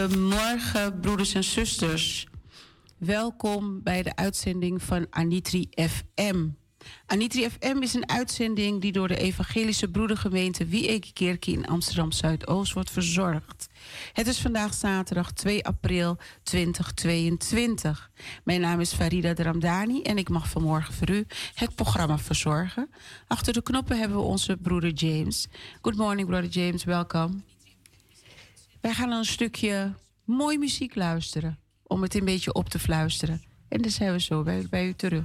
Goedemorgen, broeders en zusters. Welkom bij de uitzending van Anitri FM. Anitri FM is een uitzending die door de Evangelische Broedergemeente Wiekekerkie in Amsterdam Zuidoost wordt verzorgd. Het is vandaag zaterdag 2 april 2022. Mijn naam is Farida Dramdani en ik mag vanmorgen voor u het programma verzorgen. Achter de knoppen hebben we onze broeder James. Good morning, brother James, welkom. Wij gaan een stukje mooi muziek luisteren. Om het een beetje op te fluisteren. En dan zijn we zo bij, bij u terug.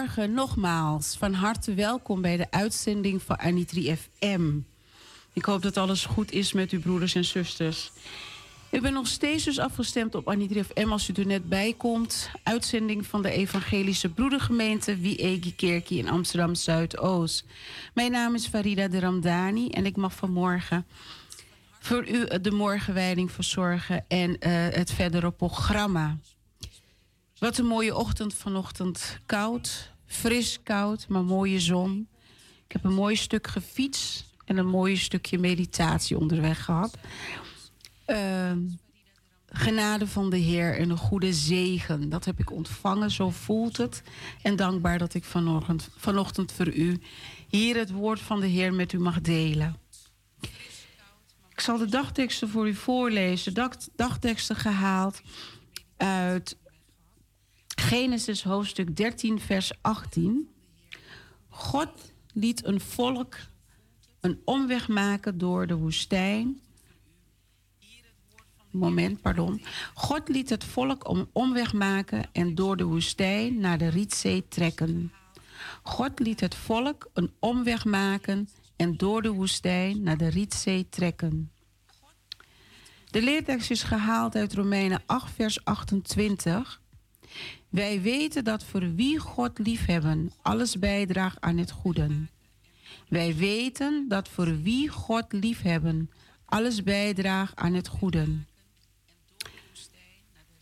Goedemorgen nogmaals. Van harte welkom bij de uitzending van Anitri FM. Ik hoop dat alles goed is met uw broeders en zusters. Ik ben nog steeds dus afgestemd op Anitri FM als u er net bij komt. Uitzending van de Evangelische Broedergemeente Wiegi Kerkie in Amsterdam Zuidoost. Mijn naam is Farida de Ramdani en ik mag vanmorgen voor u de morgenwijding verzorgen en eh, het verdere programma. Wat een mooie ochtend vanochtend. Koud, fris koud, maar mooie zon. Ik heb een mooi stuk gefietst en een mooi stukje meditatie onderweg gehad. Uh, genade van de Heer en een goede zegen. Dat heb ik ontvangen, zo voelt het. En dankbaar dat ik vanochtend, vanochtend voor u hier het woord van de Heer met u mag delen. Ik zal de dagteksten voor u voorlezen. Dag, dagteksten gehaald uit Genesis hoofdstuk 13, vers 18. God liet een volk een omweg maken door de woestijn. Moment, pardon. God liet het volk een omweg maken en door de woestijn naar de Rietzee trekken. God liet het volk een omweg maken en door de woestijn naar de Rietzee trekken. De leertekst is gehaald uit Romeinen 8, vers 28. Wij weten dat voor wie God liefhebben, alles bijdraagt aan het goede. Wij weten dat voor wie God liefhebben, alles bijdraagt aan het goede.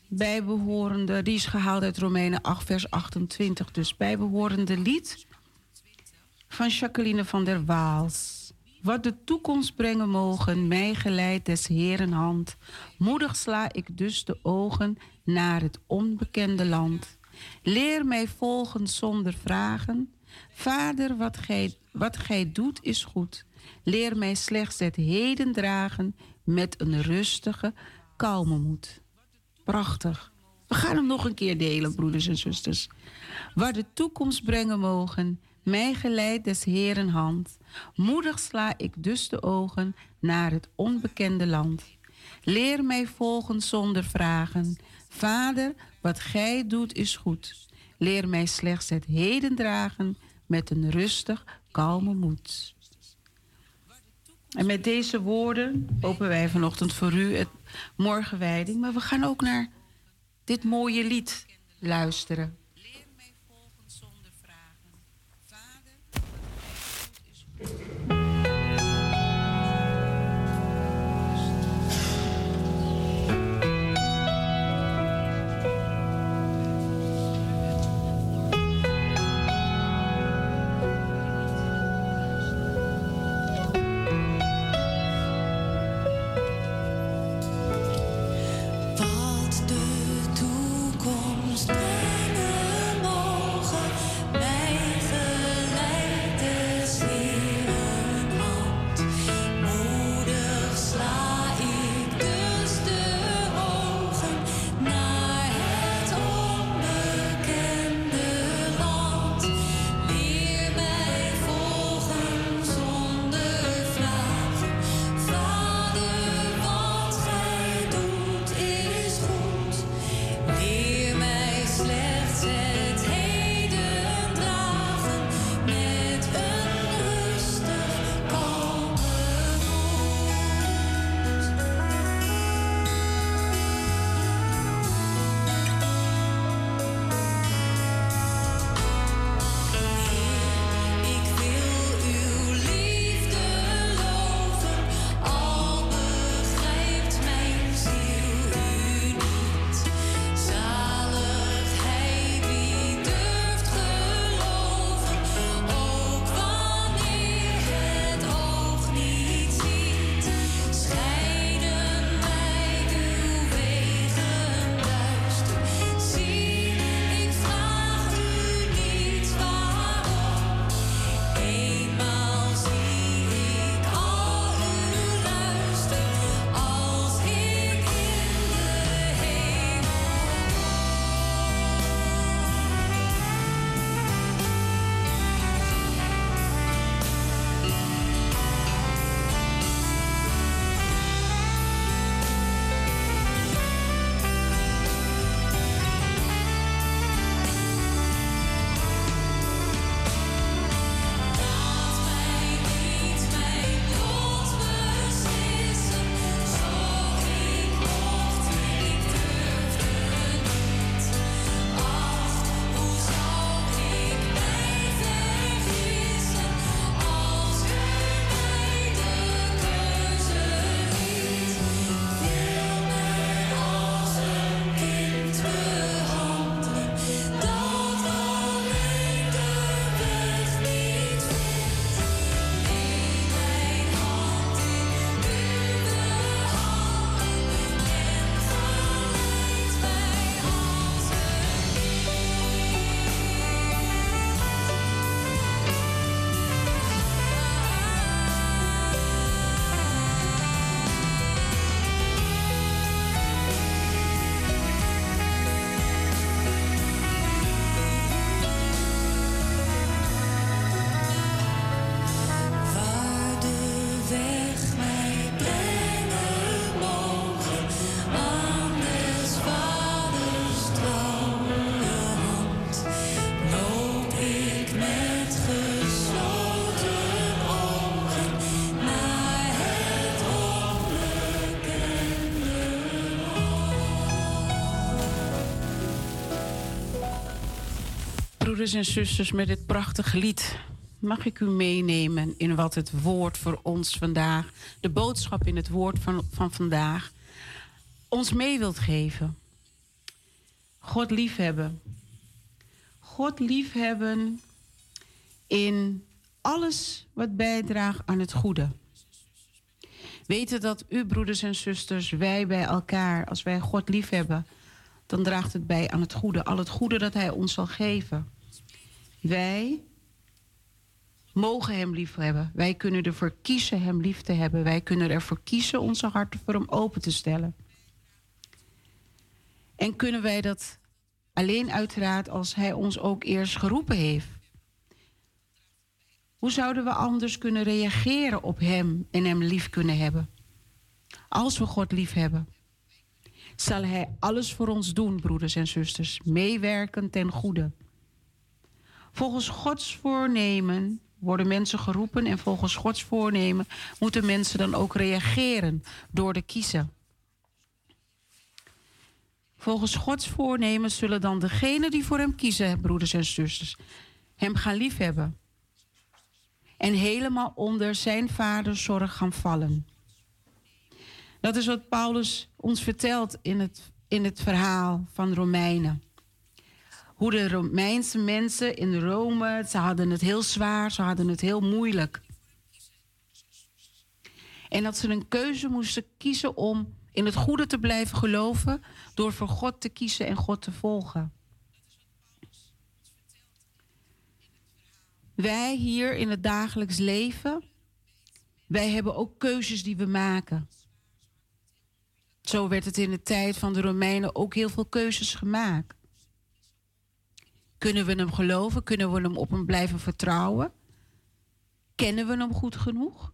Bijbehorende, die is gehaald uit Romeinen 8, vers 28. Dus bijbehorende lied van Jacqueline van der Waals. Wat de toekomst brengen mogen, mij geleid des Heeren hand. Moedig sla ik dus de ogen naar het onbekende land. Leer mij volgen zonder vragen. Vader, wat gij, wat gij doet is goed. Leer mij slechts het heden dragen met een rustige, kalme moed. Prachtig. We gaan hem nog een keer delen, broeders en zusters. Waar de toekomst brengen mogen, mij geleid des Heeren hand. Moedig sla ik dus de ogen naar het onbekende land. Leer mij volgen zonder vragen. Vader, wat gij doet is goed. Leer mij slechts het heden dragen met een rustig, kalme moed. En met deze woorden openen wij vanochtend voor u het morgenwijding. Maar we gaan ook naar dit mooie lied luisteren. Broeders en zusters, met dit prachtige lied mag ik u meenemen in wat het woord voor ons vandaag, de boodschap in het woord van, van vandaag, ons mee wilt geven. God liefhebben. God liefhebben in alles wat bijdraagt aan het goede. Weten dat u, broeders en zusters, wij bij elkaar, als wij God liefhebben, dan draagt het bij aan het goede. Al het goede dat Hij ons zal geven. Wij mogen Hem lief hebben. Wij kunnen ervoor kiezen Hem lief te hebben. Wij kunnen ervoor kiezen onze harten voor Hem open te stellen. En kunnen wij dat alleen uiteraard als Hij ons ook eerst geroepen heeft. Hoe zouden we anders kunnen reageren op Hem en Hem lief kunnen hebben? Als we God lief hebben, zal Hij alles voor ons doen, broeders en zusters, meewerken ten goede. Volgens Gods voornemen worden mensen geroepen en volgens Gods voornemen moeten mensen dan ook reageren door te kiezen. Volgens Gods voornemen zullen dan degenen die voor Hem kiezen, broeders en zusters, Hem gaan liefhebben. En helemaal onder Zijn vaders zorg gaan vallen. Dat is wat Paulus ons vertelt in het, in het verhaal van Romeinen. Hoe de Romeinse mensen in Rome, ze hadden het heel zwaar, ze hadden het heel moeilijk. En dat ze een keuze moesten kiezen om in het goede te blijven geloven door voor God te kiezen en God te volgen. Wij hier in het dagelijks leven, wij hebben ook keuzes die we maken. Zo werd het in de tijd van de Romeinen ook heel veel keuzes gemaakt. Kunnen we hem geloven? Kunnen we hem op hem blijven vertrouwen? Kennen we hem goed genoeg?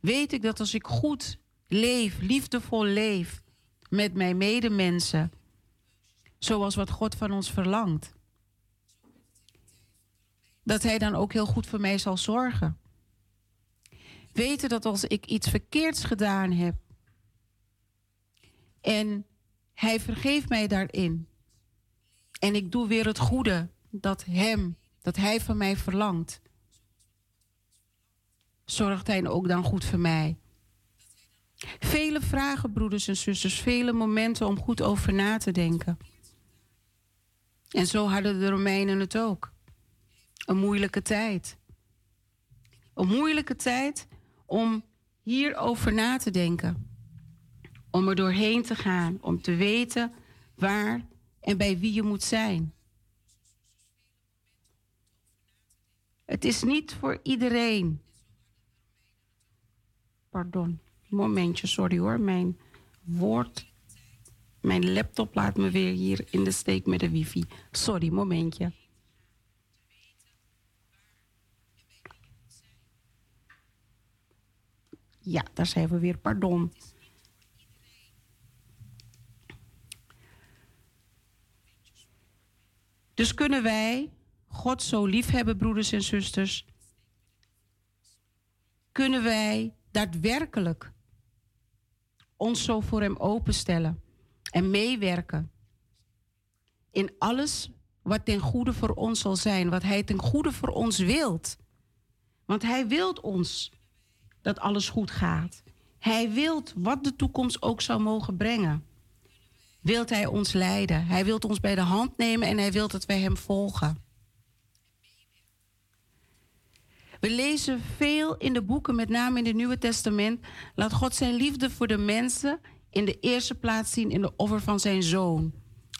Weet ik dat als ik goed leef, liefdevol leef met mijn medemensen, zoals wat God van ons verlangt, dat Hij dan ook heel goed voor mij zal zorgen. Weten dat als ik iets verkeerds gedaan heb en Hij vergeeft mij daarin en ik doe weer het goede dat Hem, dat Hij van mij verlangt, zorgt Hij ook dan goed voor mij. Vele vragen, broeders en zusters, vele momenten om goed over na te denken. En zo hadden de Romeinen het ook. Een moeilijke tijd. Een moeilijke tijd om hierover na te denken. Om er doorheen te gaan, om te weten waar en bij wie je moet zijn. Het is niet voor iedereen. Pardon, momentje, sorry hoor. Mijn woord, mijn laptop laat me weer hier in de steek met de wifi. Sorry, momentje. Ja, daar zijn we weer, pardon. Dus kunnen wij God zo lief hebben, broeders en zusters, kunnen wij daadwerkelijk ons zo voor Hem openstellen en meewerken in alles wat ten goede voor ons zal zijn, wat Hij ten goede voor ons wilt. Want Hij wilt ons dat alles goed gaat. Hij wilt wat de toekomst ook zou mogen brengen. Wilt Hij ons leiden. Hij wilt ons bij de hand nemen en Hij wilt dat wij Hem volgen. We lezen veel in de boeken, met name in het Nieuwe Testament. Laat God zijn liefde voor de mensen in de eerste plaats zien in de offer van zijn zoon.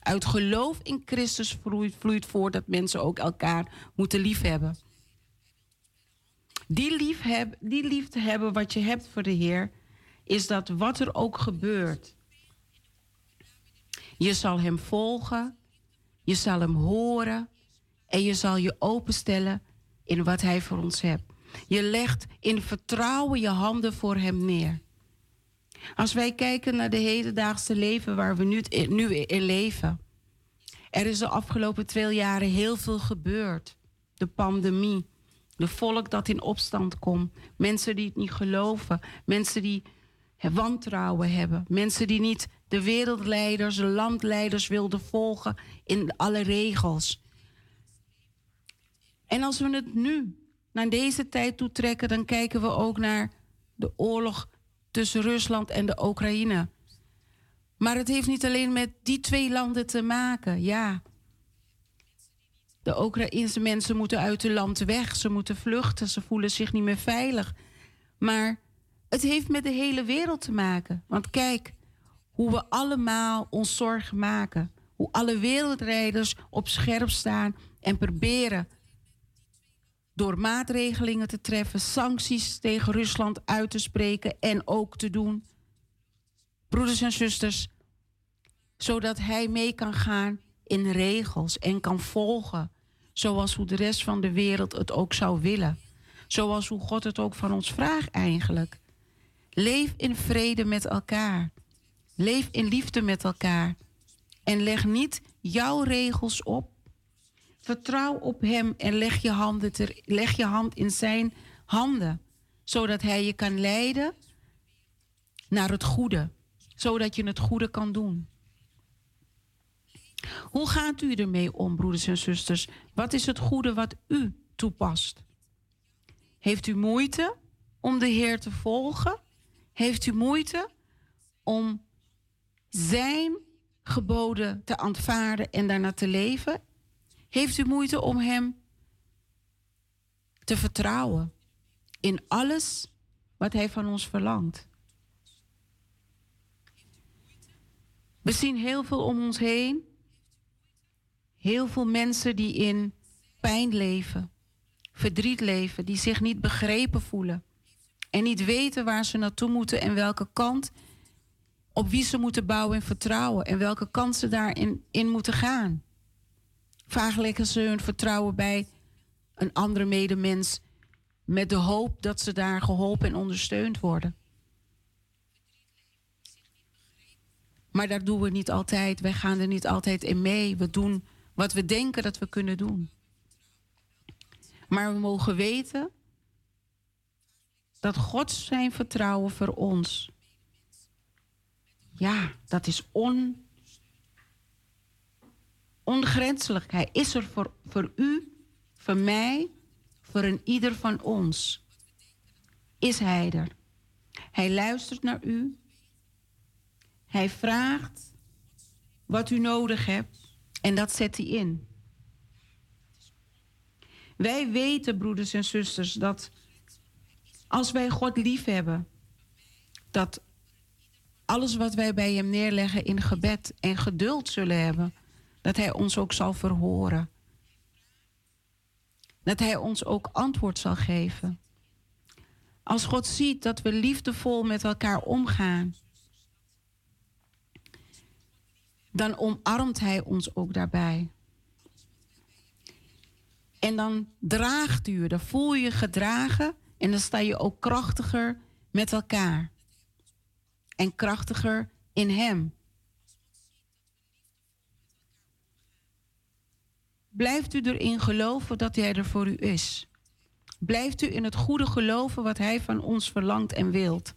Uit geloof in Christus vloeit, vloeit voort dat mensen ook elkaar moeten liefhebben. Die, liefheb, die liefde hebben wat je hebt voor de Heer, is dat wat er ook gebeurt. Je zal Hem volgen, je zal Hem horen en je zal je openstellen in wat Hij voor ons hebt. Je legt in vertrouwen je handen voor Hem neer. Als wij kijken naar de hedendaagse leven waar we nu, nu in leven. Er is de afgelopen twee jaren heel veel gebeurd. De pandemie, de volk dat in opstand komt, mensen die het niet geloven, mensen die wantrouwen hebben, mensen die niet de wereldleiders, de landleiders wilden volgen in alle regels. En als we het nu naar deze tijd toe trekken, dan kijken we ook naar de oorlog tussen Rusland en de Oekraïne. Maar het heeft niet alleen met die twee landen te maken. Ja, de Oekraïnse mensen moeten uit het land weg. Ze moeten vluchten. Ze voelen zich niet meer veilig. Maar het heeft met de hele wereld te maken. Want kijk hoe we allemaal ons zorgen maken. Hoe alle wereldrijders op scherp staan en proberen door maatregelingen te treffen, sancties tegen Rusland uit te spreken en ook te doen. Broeders en zusters, zodat hij mee kan gaan in regels en kan volgen, zoals hoe de rest van de wereld het ook zou willen. Zoals hoe God het ook van ons vraagt eigenlijk. Leef in vrede met elkaar. Leef in liefde met elkaar. En leg niet jouw regels op. Vertrouw op Hem en leg je, handen ter, leg je hand in Zijn handen. Zodat Hij je kan leiden naar het goede. Zodat je het goede kan doen. Hoe gaat u ermee om, broeders en zusters? Wat is het goede wat u toepast? Heeft u moeite om de Heer te volgen? Heeft u moeite om Zijn geboden te aanvaarden en daarna te leven? Heeft u moeite om Hem te vertrouwen in alles wat Hij van ons verlangt? We zien heel veel om ons heen Heel veel mensen die in pijn leven, verdriet leven, die zich niet begrepen voelen en niet weten waar ze naartoe moeten en welke kant, op wie ze moeten bouwen en vertrouwen en welke kant ze daarin in moeten gaan. Vaak leggen ze hun vertrouwen bij een andere medemens met de hoop dat ze daar geholpen en ondersteund worden. Maar daar doen we niet altijd. Wij gaan er niet altijd in mee. We doen wat we denken dat we kunnen doen. Maar we mogen weten dat God zijn vertrouwen voor ons, ja, dat is on, ongrenselijk. Hij is er voor, voor u, voor mij, voor een ieder van ons. Is hij er? Hij luistert naar u. Hij vraagt wat u nodig hebt. En dat zet hij in. Wij weten, broeders en zusters, dat als wij God lief hebben, dat alles wat wij bij Hem neerleggen in gebed en geduld zullen hebben, dat Hij ons ook zal verhoren. Dat Hij ons ook antwoord zal geven. Als God ziet dat we liefdevol met elkaar omgaan, dan omarmt Hij ons ook daarbij. En dan draagt u, dan voel je je gedragen en dan sta je ook krachtiger met elkaar. En krachtiger in Hem. Blijft u erin geloven dat Hij er voor u is. Blijft u in het goede geloven wat Hij van ons verlangt en wilt.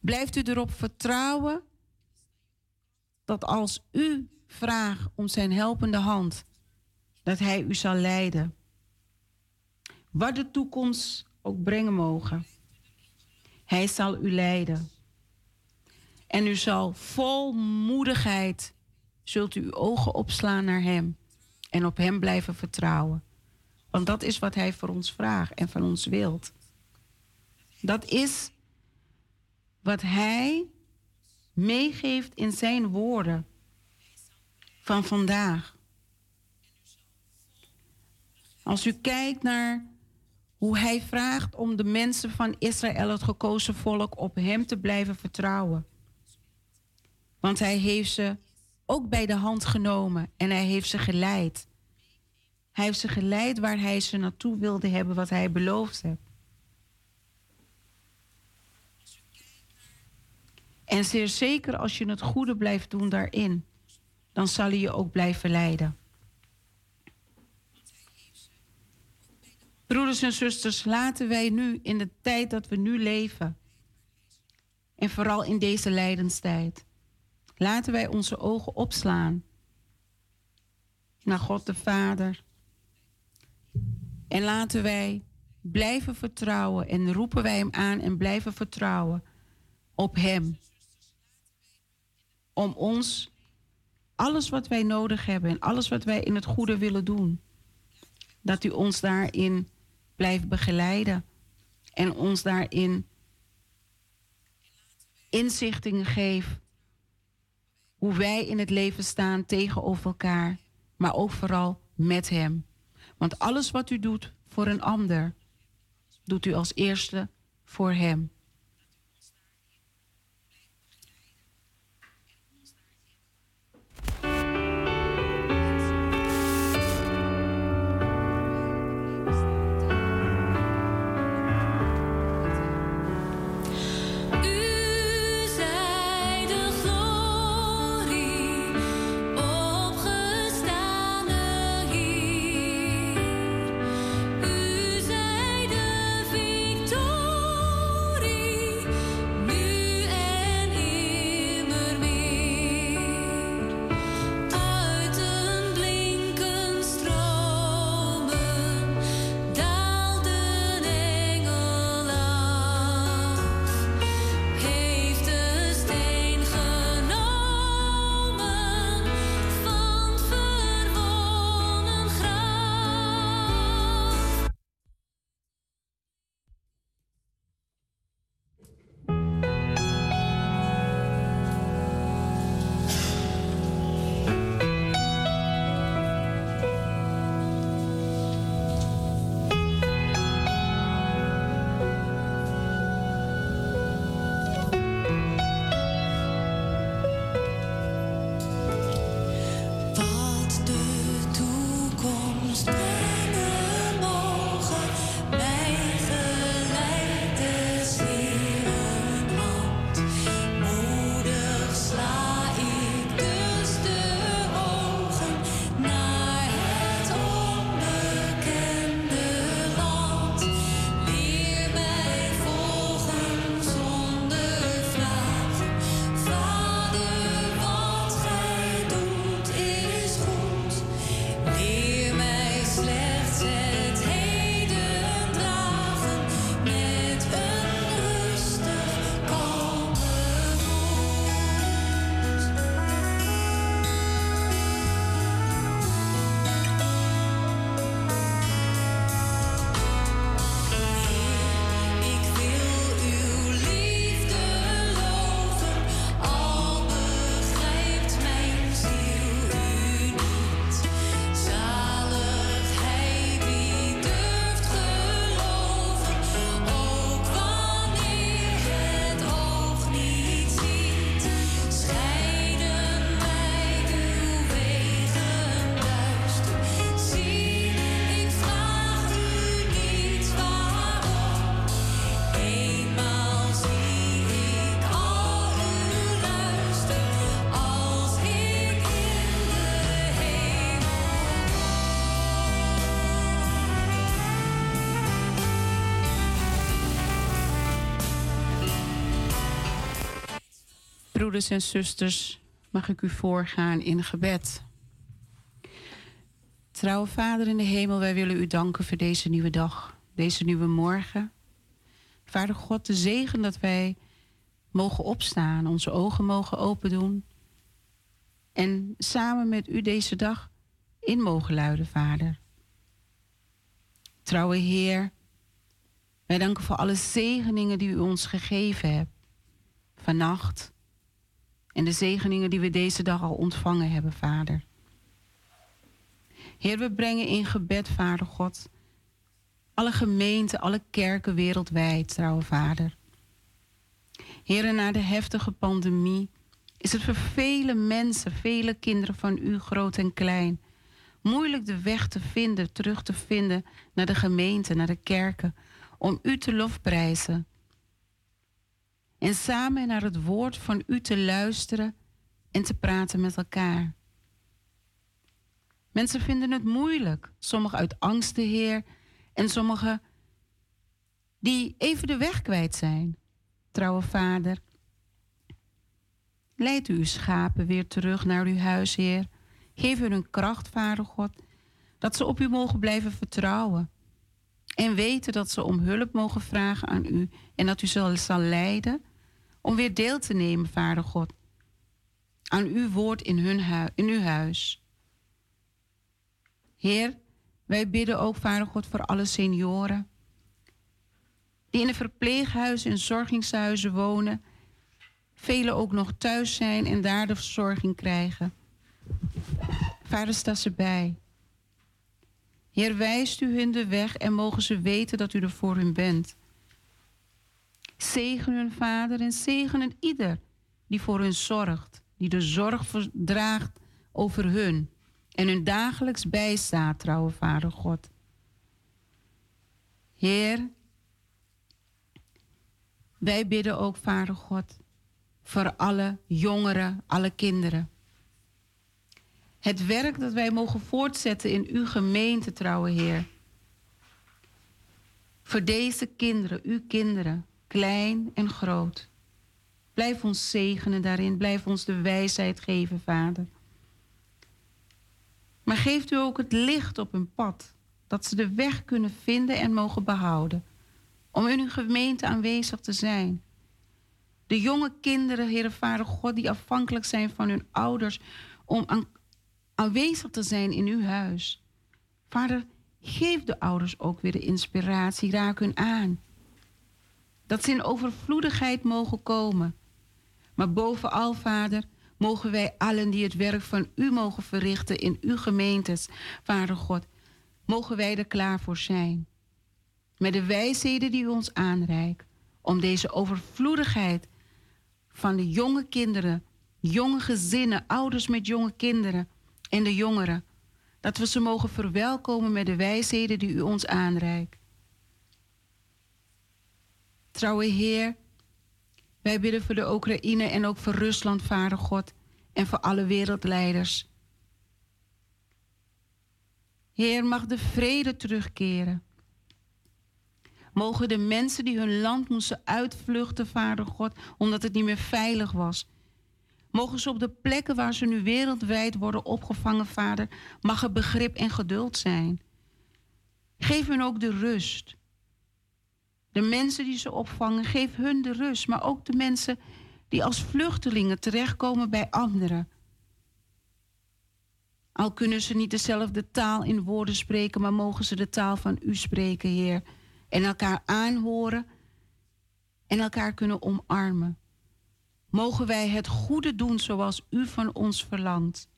Blijft u erop vertrouwen dat als u vraagt om zijn helpende hand, dat hij u zal leiden. Wat de toekomst ook brengen mogen. Hij zal u leiden. En u zal vol moedigheid, zult u uw ogen opslaan naar hem en op hem blijven vertrouwen. Want dat is wat hij voor ons vraagt en van ons wilt. Dat is wat hij meegeeft in zijn woorden van vandaag. Als u kijkt naar hoe hij vraagt om de mensen van Israël, het gekozen volk, op hem te blijven vertrouwen. Want hij heeft ze ook bij de hand genomen en hij heeft ze geleid. Hij heeft ze geleid waar hij ze naartoe wilde hebben, wat hij beloofd heeft. En zeer zeker als je het goede blijft doen daarin, dan zal hij je ook blijven leiden. Broeders en zusters, laten wij nu in de tijd dat we nu leven, en vooral in deze lijdenstijd, laten wij onze ogen opslaan naar God de Vader, En laten wij blijven vertrouwen en roepen wij Hem aan en blijven vertrouwen op Hem. Om ons alles wat wij nodig hebben en alles wat wij in het goede willen doen, dat U ons daarin blijft begeleiden en ons daarin inzichtingen geeft hoe wij in het leven staan tegenover elkaar, maar ook vooral met Hem. Want alles wat u doet voor een ander, doet u als eerste voor Hem. Broeders en zusters, mag ik u voorgaan in gebed. Trouwe Vader in de hemel, wij willen u danken voor deze nieuwe dag, deze nieuwe morgen. Vader God, de zegen dat wij mogen opstaan, onze ogen mogen open doen en samen met u deze dag in mogen luiden, Vader. Trouwe Heer, wij danken voor alle zegeningen die u ons gegeven hebt. Vannacht, en de zegeningen die we deze dag al ontvangen hebben, Vader. Heer, we brengen in gebed, Vader God, alle gemeenten, alle kerken wereldwijd, trouwe Vader. Heer, na de heftige pandemie is het voor vele mensen, vele kinderen van u, groot en klein, moeilijk de weg te vinden, terug te vinden naar de gemeente, naar de kerken, om u te lofprijzen en samen naar het woord van u te luisteren en te praten met elkaar. Mensen vinden het moeilijk, sommigen uit angst, de Heer, en sommigen die even de weg kwijt zijn. Trouwe Vader, leid uw schapen weer terug naar uw huis, Heer. Geef hun een kracht, Vader God, dat ze op u mogen blijven vertrouwen En weten dat ze om hulp mogen vragen aan u en dat u ze zal leiden om weer deel te nemen, Vader God, aan uw woord in, hun in uw huis. Heer, wij bidden ook, Vader God, voor alle senioren die in de verpleeghuizen en zorgingshuizen wonen, velen ook nog thuis zijn en daar de verzorging krijgen. Vader, sta ze bij. Heer, wijst u hun de weg en mogen ze weten dat u er voor hun bent. Zegen hun vader en zegenen ieder die voor hun zorgt, die de zorg draagt over hun en hun dagelijks bijstaat, trouwe Vader God. Heer, wij bidden ook, Vader God, voor alle jongeren, alle kinderen. Het werk dat wij mogen voortzetten in uw gemeente, trouwe Heer. Voor deze kinderen, uw kinderen, klein en groot. Blijf ons zegenen daarin, blijf ons de wijsheid geven, Vader. Maar geeft u ook het licht op hun pad, dat ze de weg kunnen vinden en mogen behouden, om in uw gemeente aanwezig te zijn. De jonge kinderen, Heere Vader God, die afhankelijk zijn van hun ouders om aanwezig te zijn in uw huis. Vader, geef de ouders ook weer de inspiratie, raak hun aan. Dat ze in overvloedigheid mogen komen. Maar bovenal, Vader, mogen wij allen die het werk van u mogen verrichten in uw gemeentes, Vader God, mogen wij er klaar voor zijn. Met de wijsheden die u ons aanreikt, om deze overvloedigheid van de jonge kinderen, jonge gezinnen, ouders met jonge kinderen en de jongeren, dat we ze mogen verwelkomen met de wijsheden die u ons aanreikt. Trouwe Heer, wij bidden voor de Oekraïne en ook voor Rusland, Vader God, en voor alle wereldleiders. Heer, mag de vrede terugkeren. Mogen de mensen die hun land moesten uitvluchten, Vader God, omdat het niet meer veilig was. Mogen ze op de plekken waar ze nu wereldwijd worden opgevangen, Vader, mag er begrip en geduld zijn. Geef hun ook de rust. De mensen die ze opvangen, geef hun de rust, maar ook de mensen die als vluchtelingen terechtkomen bij anderen. Al kunnen ze niet dezelfde taal in woorden spreken, maar mogen ze de taal van u spreken, Heer. En elkaar aanhoren en elkaar kunnen omarmen. Mogen wij het goede doen zoals u van ons verlangt.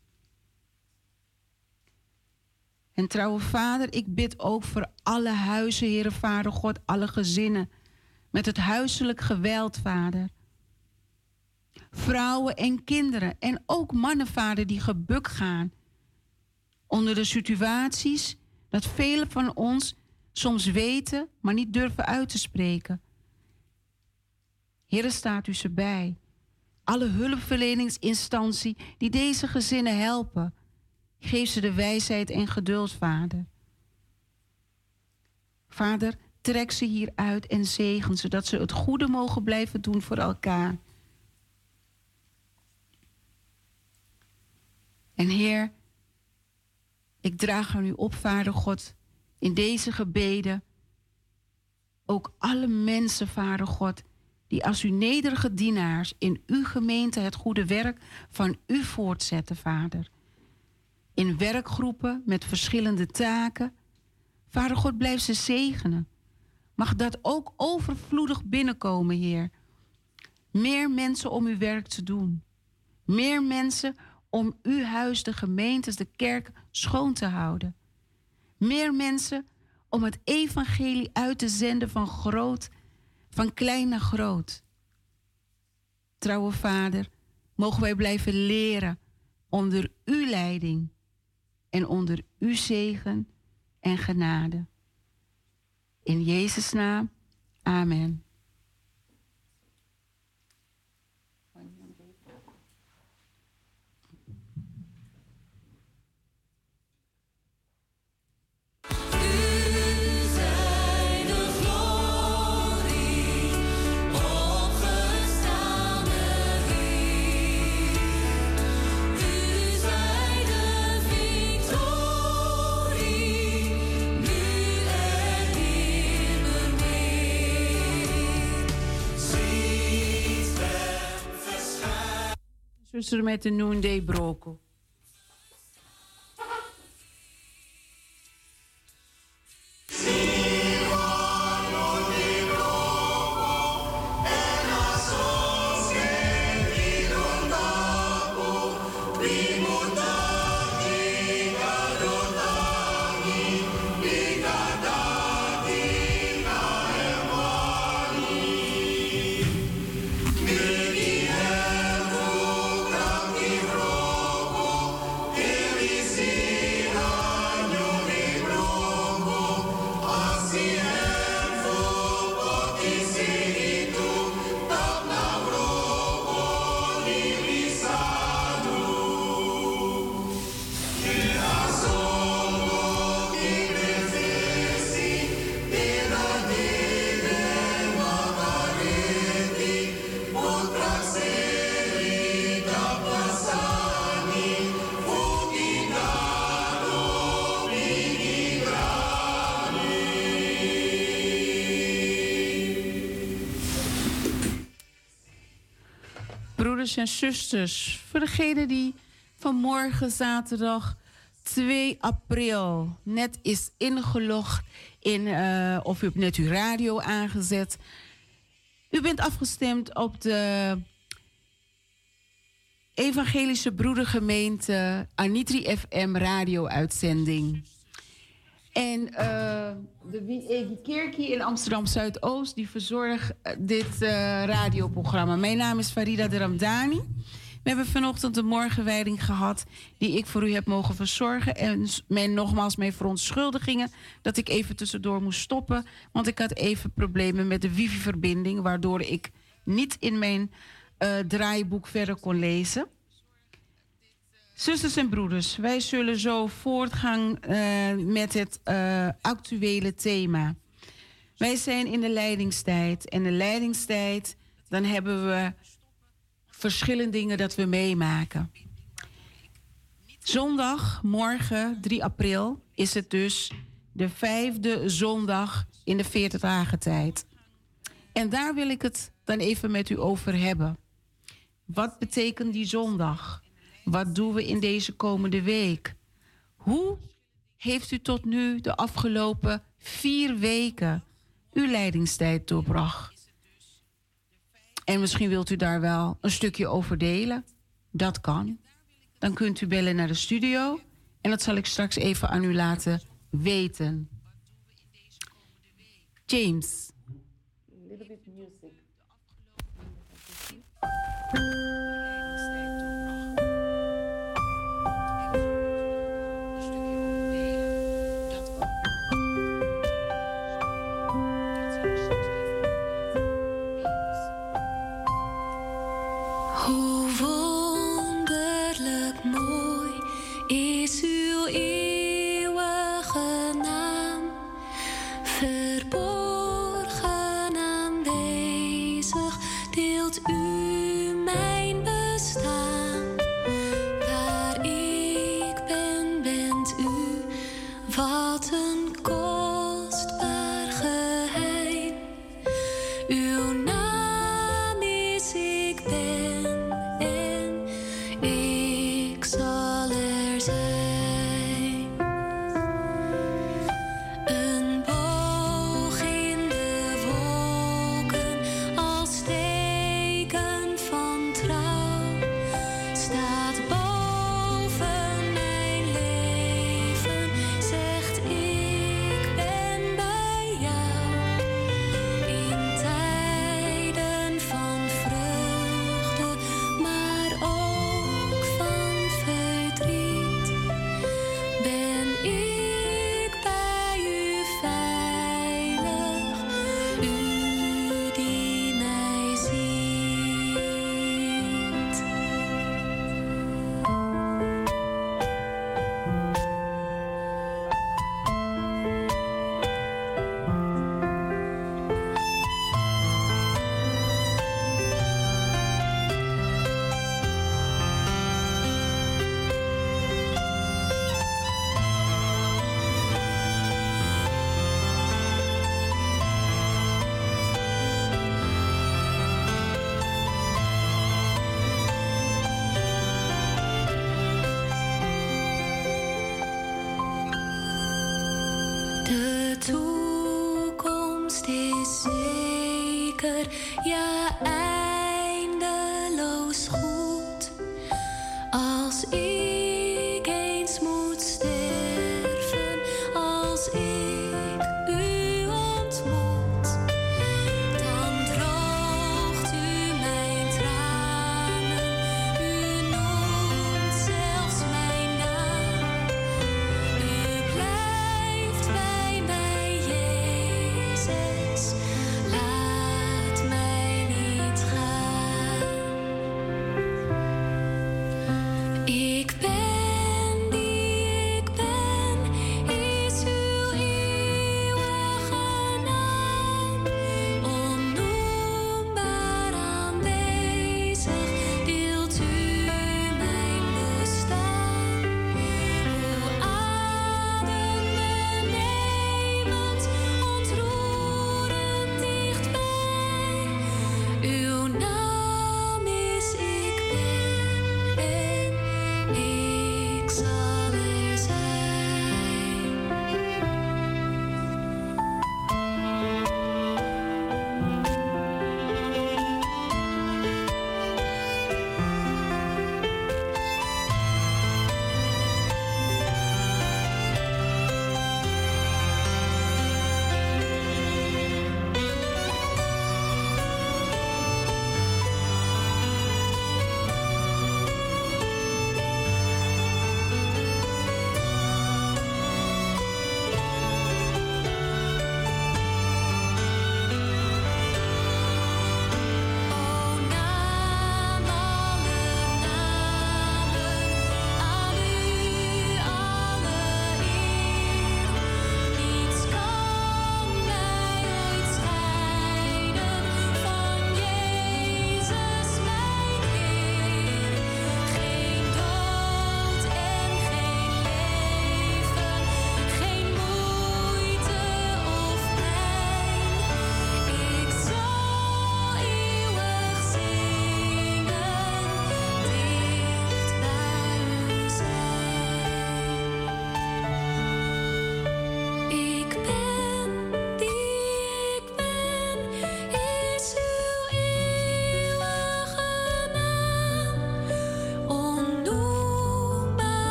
En trouwe Vader, ik bid ook voor alle huizen, Heere Vader God, alle gezinnen. Met het huiselijk geweld, Vader. Vrouwen en kinderen en ook mannen, Vader, die gebuk gaan. Onder de situaties dat velen van ons soms weten, maar niet durven uit te spreken. Heere, staat u ze bij. Alle hulpverleningsinstantie die deze gezinnen helpen. Geef ze de wijsheid en geduld, Vader. Vader, trek ze hieruit en zegen, zodat ze het goede mogen blijven doen voor elkaar. En Heer, ik draag aan u op, Vader God, in deze gebeden ook alle mensen, Vader God, die als uw nederige dienaars in uw gemeente het goede werk van u voortzetten, Vader. In werkgroepen met verschillende taken. Vader God, blijf ze zegenen. Mag dat ook overvloedig binnenkomen, Heer. Meer mensen om uw werk te doen. Meer mensen om uw huis, de gemeentes, de kerk schoon te houden. Meer mensen om het evangelie uit te zenden van groot, van klein naar groot. Trouwe Vader, mogen wij blijven leren onder uw leiding en onder uw zegen en genade. In Jezus' naam, amen. Zuster met de noonday broko. En zusters. Voor degene die vanmorgen zaterdag 2 april net is ingelogd in, uh, of u hebt net uw radio aangezet. U bent afgestemd op de Evangelische Broedergemeente Anitri FM radio-uitzending. En uh, de Kerkie in Amsterdam Zuidoost die verzorgt uh, dit uh, radioprogramma. Mijn naam is Farida de Ramdani. We hebben vanochtend een morgenwijding gehad die ik voor u heb mogen verzorgen. En mijn, nogmaals mijn verontschuldigingen dat ik even tussendoor moest stoppen. Want ik had even problemen met de wifi-verbinding, waardoor ik niet in mijn draaiboek verder kon lezen. Zusters en broeders, wij zullen zo voortgaan uh, met het uh, actuele thema. Wij zijn in de leidingstijd. En de leidingstijd, dan hebben we verschillende dingen dat we meemaken. Zondag, morgen 3 april, is het dus de vijfde zondag in de 40 dagen tijd. En daar wil ik het dan even met u over hebben. Wat betekent die zondag? Wat doen we in deze komende week? Hoe heeft u tot nu de afgelopen vier weken uw leidingstijd doorbracht? En misschien wilt u daar wel een stukje over delen. Dat kan. Dan kunt u bellen naar de studio en dat zal ik straks even aan u laten weten. James. A little bit.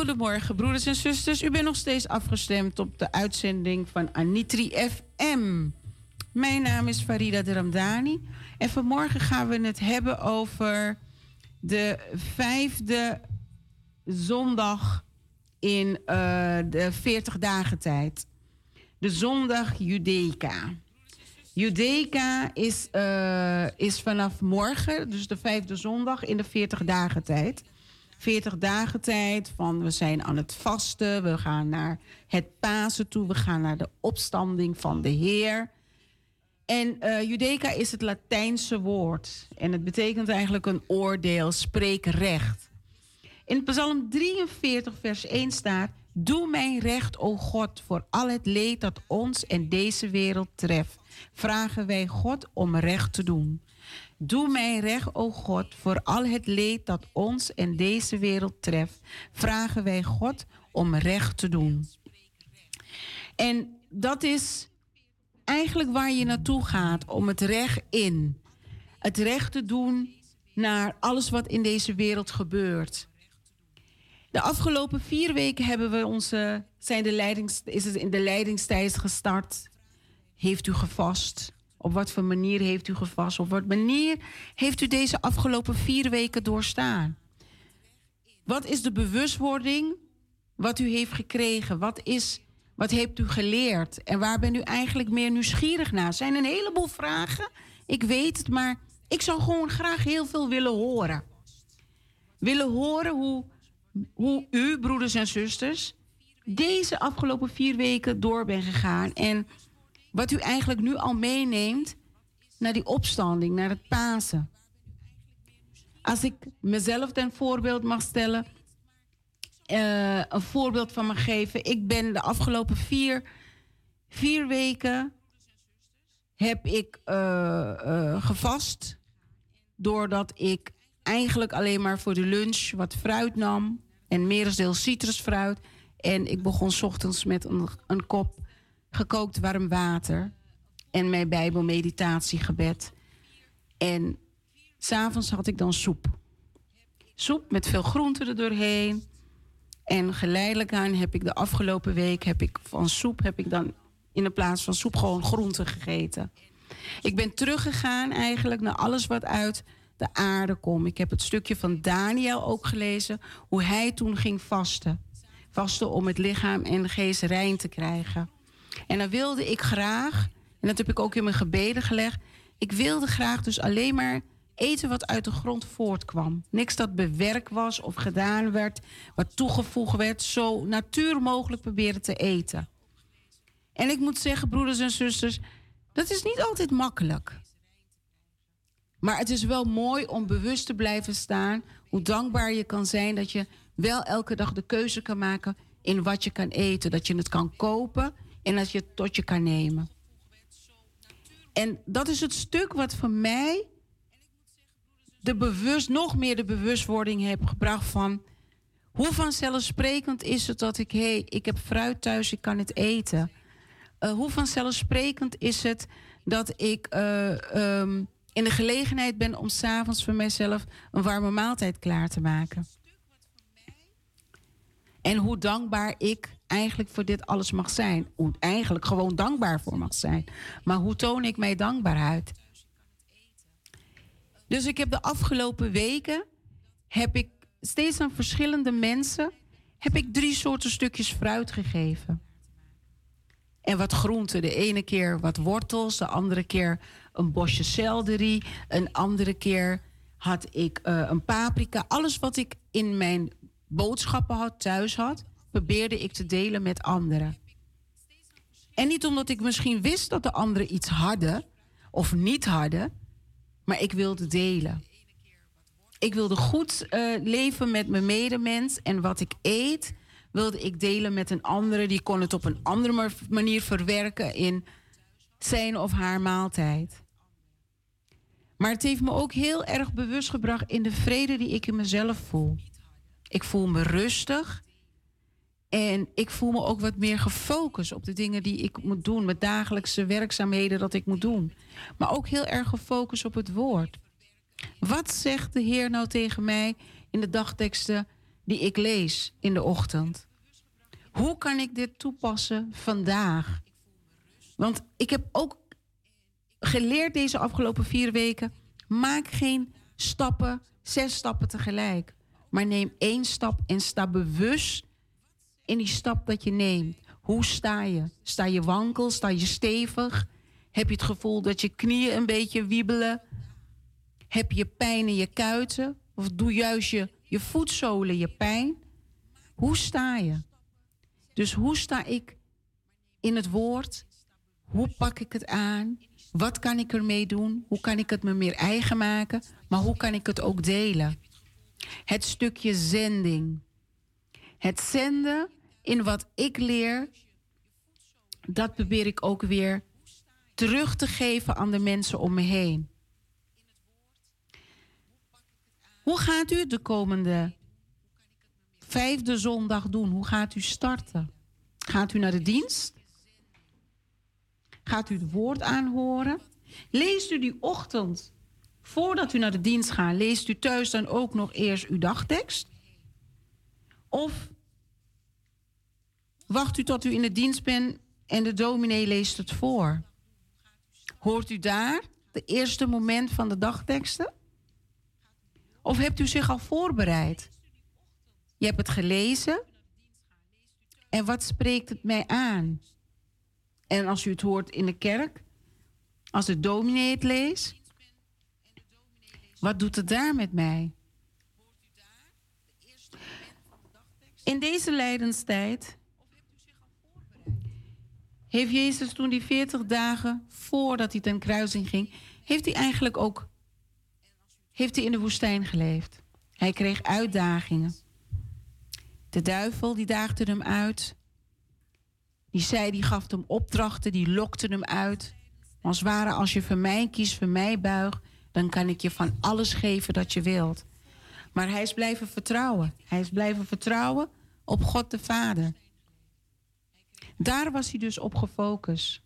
Goedemorgen, broeders en zusters. U bent nog steeds afgestemd op de uitzending van Anitri FM. Mijn naam is Farida de Ramdani. En vanmorgen gaan we het hebben over de vijfde zondag in uh, de 40 dagen tijd. De zondag Judaica. Judaica is, uh, is vanaf morgen, dus de vijfde zondag in de 40 dagen tijd. 40 dagen tijd van we zijn aan het vasten, we gaan naar het Pasen toe, we gaan naar de opstanding van de Heer. En uh, Judaica is het Latijnse woord en het betekent eigenlijk een oordeel, spreekrecht. In Psalm 43, vers 1 staat: Doe mijn recht, o God, voor al het leed dat ons en deze wereld treft. Vragen wij God om recht te doen. Doe mij recht, o God, voor al het leed dat ons en deze wereld treft. Vragen wij God om recht te doen. En dat is eigenlijk waar je naartoe gaat, om het recht in. Het recht te doen naar alles wat in deze wereld gebeurt. De afgelopen vier weken hebben we onze, zijn de leidings, is het in de leidingstijd gestart. Heeft u gevast? Op wat voor manier heeft u gevast? Op wat manier heeft u deze afgelopen vier weken doorstaan? Wat is de bewustwording wat u heeft gekregen? Wat, is, wat heeft u geleerd? En waar bent u eigenlijk meer nieuwsgierig naar? Zijn een heleboel vragen. Ik weet het, maar ik zou gewoon graag heel veel willen horen. Willen horen hoe, hoe u, broeders en zusters, deze afgelopen vier weken door bent gegaan. En wat u eigenlijk nu al meeneemt naar die opstanding, naar het Pasen. Als ik mezelf ten voorbeeld mag stellen, uh, een voorbeeld van me geven. Ik ben de afgelopen vier, vier weken heb ik uh, gevast. Doordat ik eigenlijk alleen maar voor de lunch wat fruit nam. En merendeel citrusfruit. En ik begon ochtends met een kop gekookt warm water. En mijn bijbelmeditatiegebed. En s'avonds had ik dan soep. Soep met veel groenten er doorheen. En geleidelijk aan heb ik de afgelopen week heb ik van soep heb ik dan in de plaats van soep gewoon groenten gegeten. Ik ben teruggegaan eigenlijk naar alles wat uit de aarde komt. Ik heb het stukje van Daniel ook gelezen, hoe hij toen ging vasten. Vasten om het lichaam en de geest rein te krijgen. En dan wilde ik graag, en dat heb ik ook in mijn gebeden gelegd, ik wilde graag dus alleen maar eten wat uit de grond voortkwam. Niks dat bewerkt was of gedaan werd, wat toegevoegd werd, zo natuur mogelijk proberen te eten. En ik moet zeggen, broeders en zusters, dat is niet altijd makkelijk. Maar het is wel mooi om bewust te blijven staan hoe dankbaar je kan zijn dat je wel elke dag de keuze kan maken in wat je kan eten, dat je het kan kopen en dat je het tot je kan nemen. En dat is het stuk wat voor mij de bewust, nog meer de bewustwording heb gebracht van hoe vanzelfsprekend is het dat ik, hé, hey, ik heb fruit thuis, ik kan het eten. Uh, hoe vanzelfsprekend is het dat ik uh, um, in de gelegenheid ben om s'avonds voor mijzelf een warme maaltijd klaar te maken. En hoe dankbaar ik eigenlijk voor dit alles mag zijn. Hoe eigenlijk gewoon dankbaar voor mag zijn. Maar hoe toon ik mij dankbaarheid? Dus ik heb de afgelopen weken heb ik steeds aan verschillende mensen heb ik drie soorten stukjes fruit gegeven. En wat groenten. De ene keer wat wortels, de andere keer een bosje selderie, een andere keer had ik uh, een paprika. Alles wat ik in mijn boodschappen had, thuis had, probeerde ik te delen met anderen. En niet omdat ik misschien wist dat de anderen iets hadden of niet hadden, maar ik wilde delen. Ik wilde goed uh, leven met mijn medemens en wat ik eet wilde ik delen met een andere. Die kon het op een andere manier verwerken in zijn of haar maaltijd. Maar het heeft me ook heel erg bewust gebracht in de vrede die ik in mezelf voel. Ik voel me rustig. En ik voel me ook wat meer gefocust op de dingen die ik moet doen, met dagelijkse werkzaamheden dat ik moet doen. Maar ook heel erg gefocust op het woord. Wat zegt de Heer nou tegen mij in de dagteksten die ik lees in de ochtend? Hoe kan ik dit toepassen vandaag? Want ik heb ook geleerd deze afgelopen vier weken: maak geen stappen, zes stappen tegelijk. Maar neem één stap en sta bewust in die stap dat je neemt. Hoe sta je? Sta je wankel? Sta je stevig? Heb je het gevoel dat je knieën een beetje wiebelen? Heb je pijn in je kuiten? Of doe juist je, je voetzolen je pijn? Hoe sta je? Dus hoe sta ik in het woord? Hoe pak ik het aan? Wat kan ik ermee doen? Hoe kan ik het me meer eigen maken? Maar hoe kan ik het ook delen? Het stukje zending. Het zenden in wat ik leer, dat probeer ik ook weer terug te geven aan de mensen om me heen. Hoe gaat u de komende vijfde zondag doen? Hoe gaat u starten? Gaat u naar de dienst? Gaat u het woord aanhoren? Leest u die ochtend, voordat u naar de dienst gaat, leest u thuis dan ook nog eerst uw dagtekst? Of wacht u tot u in de dienst bent en de dominee leest het voor? Hoort u daar de eerste moment van de dagteksten? Of hebt u zich al voorbereid? Je hebt het gelezen. En wat spreekt het mij aan? En als u het hoort in de kerk, als de dominee het leest, wat doet het daar met mij? In deze lijdenstijd heeft Jezus toen die 40 dagen voordat hij ten kruising ging, heeft hij eigenlijk ook heeft hij in de woestijn geleefd. Hij kreeg uitdagingen. De duivel die daagde hem uit. Die zei, die gaf hem opdrachten, die lokte hem uit. Als ware, als je voor mij kiest, voor mij buigt, dan kan ik je van alles geven dat je wilt. Maar hij is blijven vertrouwen. Hij is blijven vertrouwen op God de Vader. Daar was hij dus op gefocust.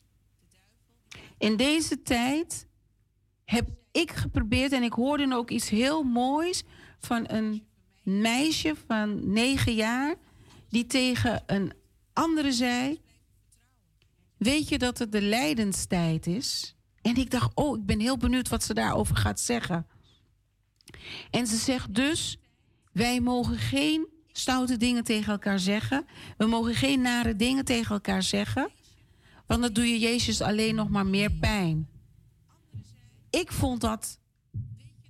In deze tijd heb ik geprobeerd, en ik hoorde ook iets heel moois van een meisje van negen jaar, die tegen een andere zei: Weet je dat het de lijdenstijd is? En ik dacht, oh, ik ben heel benieuwd wat ze daarover gaat zeggen. En ze zegt dus: Wij mogen geen stoute dingen tegen elkaar zeggen. We mogen geen nare dingen tegen elkaar zeggen. Want dan doe je Jezus alleen nog maar meer pijn. Ik vond dat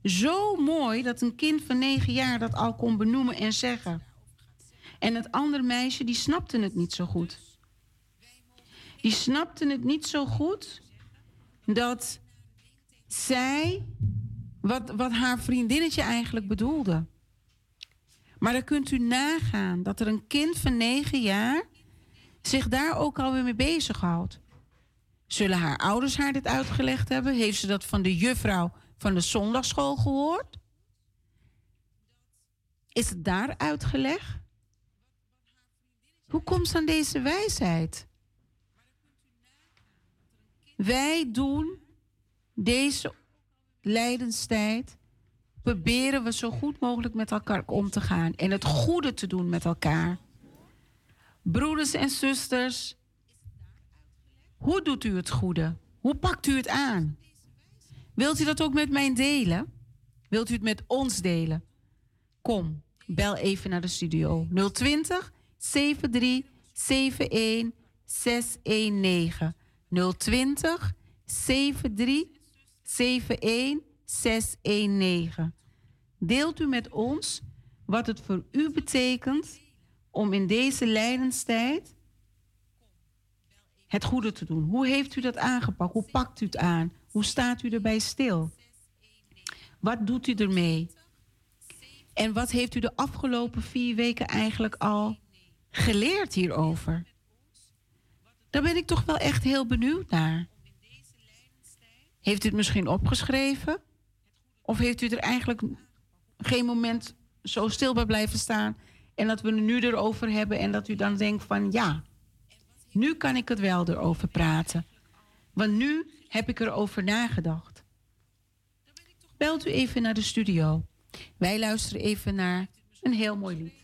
zo mooi dat een kind van negen jaar dat al kon benoemen en zeggen. En het andere meisje, die snapte het niet zo goed. Die snapte het niet zo goed dat zij, wat, wat haar vriendinnetje eigenlijk bedoelde. Maar dan kunt u nagaan dat er een kind van negen jaar zich daar ook alweer mee bezighoudt. Zullen haar ouders haar dit uitgelegd hebben? Heeft ze dat van de juffrouw van de zondagschool gehoord? Is het daar uitgelegd? Hoe komt ze aan deze wijsheid? Wij doen deze lijdenstijd, proberen we zo goed mogelijk met elkaar om te gaan en het goede te doen met elkaar. Broeders en zusters, hoe doet u het goede? Hoe pakt u het aan? Wilt u dat ook met mij delen? Wilt u het met ons delen? Kom, bel even naar de studio. 020 73 71 619. 020 73 71 619. Deelt u met ons wat het voor u betekent om in deze lijdenstijd het goede te doen. Hoe heeft u dat aangepakt? Hoe pakt u het aan? Hoe staat u erbij stil? Wat doet u ermee? En wat heeft u de afgelopen vier weken eigenlijk al geleerd hierover? Daar ben ik toch wel echt heel benieuwd naar. Heeft u het misschien opgeschreven? Of heeft u er eigenlijk geen moment zo stil bij blijven staan en dat we het nu erover hebben en dat u dan denkt van ja, nu kan ik het wel erover praten. Want nu heb ik erover nagedacht. Belt u even naar de studio. Wij luisteren even naar een heel mooi lied.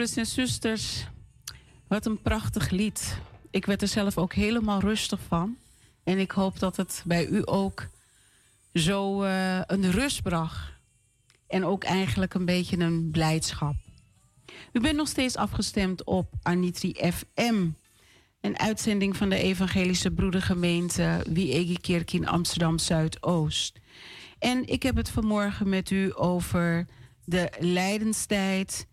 Broeders en zusters. Wat een prachtig lied. Ik werd er zelf ook helemaal rustig van. En ik hoop dat het bij u ook zo uh, een rust bracht. En ook eigenlijk een beetje een blijdschap. U bent nog steeds afgestemd op Anitri FM. Een uitzending van de Evangelische Broedergemeente Wie in Amsterdam Zuidoost. En ik heb het vanmorgen met u over de lijdenstijd.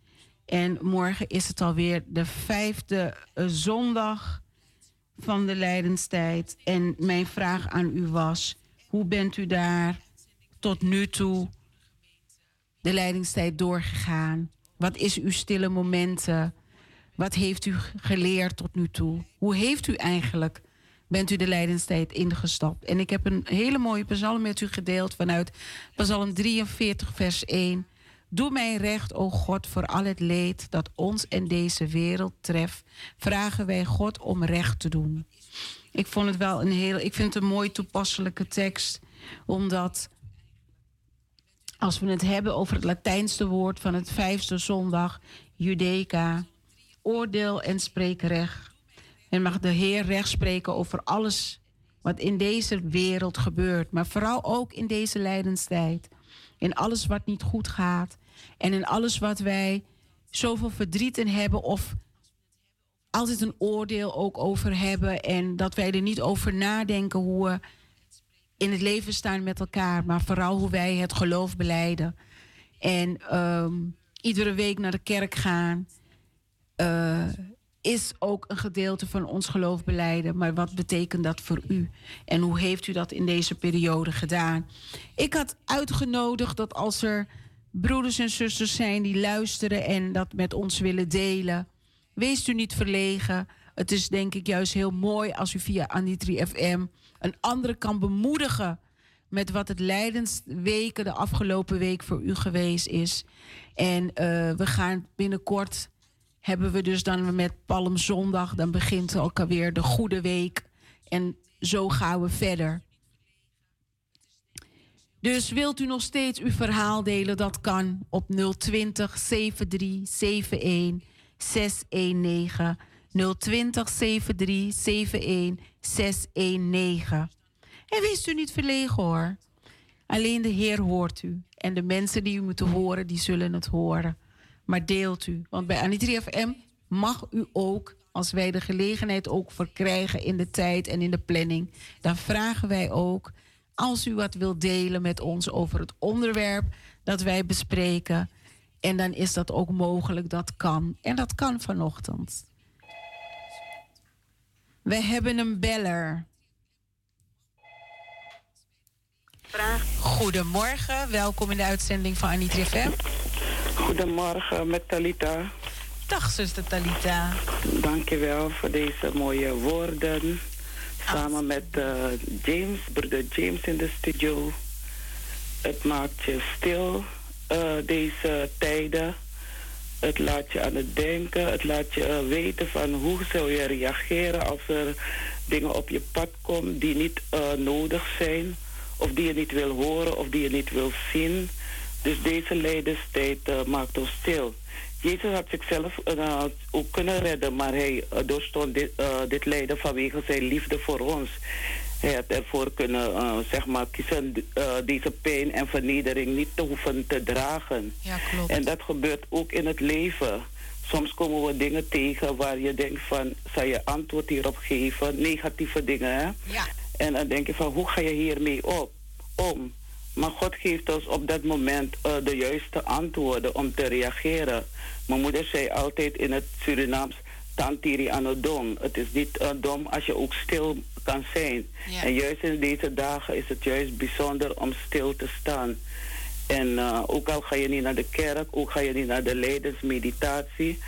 En morgen is het alweer de vijfde eh, zondag van de lijdenstijd. En mijn vraag aan u was: hoe bent u daar tot nu toe de leidingstijd doorgegaan? Wat is uw stille momenten? Wat heeft u geleerd tot nu toe? Hoe heeft u eigenlijk, bent u de lijdenstijd ingestapt? En ik heb een hele mooie psalm met u gedeeld vanuit psalm 43 vers 1. Doe mij recht, o God, voor al het leed dat ons en deze wereld treft. Vragen wij God om recht te doen. Ik vond het wel een heel, ik vind het een mooi toepasselijke tekst, omdat als we het hebben over het Latijnse woord van het vijfde zondag, Judaica, oordeel en spreekrecht. En mag de Heer recht spreken over alles wat in deze wereld gebeurt, maar vooral ook in deze lijdenstijd. In alles wat niet goed gaat. En in alles wat wij zoveel verdriet in hebben of altijd een oordeel ook over hebben. En dat wij er niet over nadenken hoe we in het leven staan met elkaar, maar vooral hoe wij het geloof beleiden. En um, iedere week naar de kerk gaan. Uh, is ook een gedeelte van ons geloof beleiden. Maar wat betekent dat voor u? En hoe heeft u dat in deze periode gedaan? Ik had uitgenodigd dat als er broeders en zusters zijn die luisteren en dat met ons willen delen, wees u niet verlegen. Het is denk ik juist heel mooi als u via Anitri FM een andere kan bemoedigen met wat het lijdensweken de afgelopen week voor u geweest is. En uh, we gaan binnenkort hebben we dus dan met Palmzondag, dan begint ook alweer de goede week. En zo gaan we verder. Dus wilt u nog steeds uw verhaal delen? Dat kan op 020 73 71 619. 020 73 71 619. En wees u niet verlegen hoor. Alleen de Heer hoort u. En de mensen die u moeten horen, die zullen het horen. Maar deelt u. Want bij Anitri FM mag u ook, als wij de gelegenheid ook verkrijgen in de tijd en in de planning, dan vragen wij ook, als u wat wilt delen met ons over het onderwerp dat wij bespreken. En dan is dat ook mogelijk, dat kan. En dat kan vanochtend. We hebben een beller. Goedemorgen, welkom in de uitzending van Anitri FM. Goedemorgen met Talita. Dag zuster Talita. Dankjewel voor deze mooie woorden. Samen met uh, James, broeder James in de studio. Het maakt je stil uh, deze tijden. Het laat je aan het denken. Het laat je uh, weten van hoe zul je reageren als er dingen op je pad komen die niet nodig zijn. Of die je niet wil horen of die je niet wil zien. Dus deze lijdenstijd uh, maakt ons stil. Jezus had zichzelf uh, ook kunnen redden, maar hij uh, doorstond dit, dit lijden vanwege zijn liefde voor ons. Hij had ervoor kunnen zeg maar, kiezen deze pijn en vernedering niet te hoeven te dragen. Ja, klopt. En dat gebeurt ook in het leven. Soms komen we dingen tegen waar je denkt van, zal je antwoord hierop geven? Negatieve dingen, hè? Ja. En dan denk je van, hoe ga je hiermee op, om? Maar God geeft ons op dat moment uh, de juiste antwoorden om te reageren. Mijn moeder zei altijd in het Surinaams, tantiri anodom. Het is niet uh, dom als je ook stil kan zijn. Ja. En juist in deze dagen is het juist bijzonder om stil te staan. En uh, ook al ga je niet naar de kerk, ook ga je niet naar de leidersmeditatie...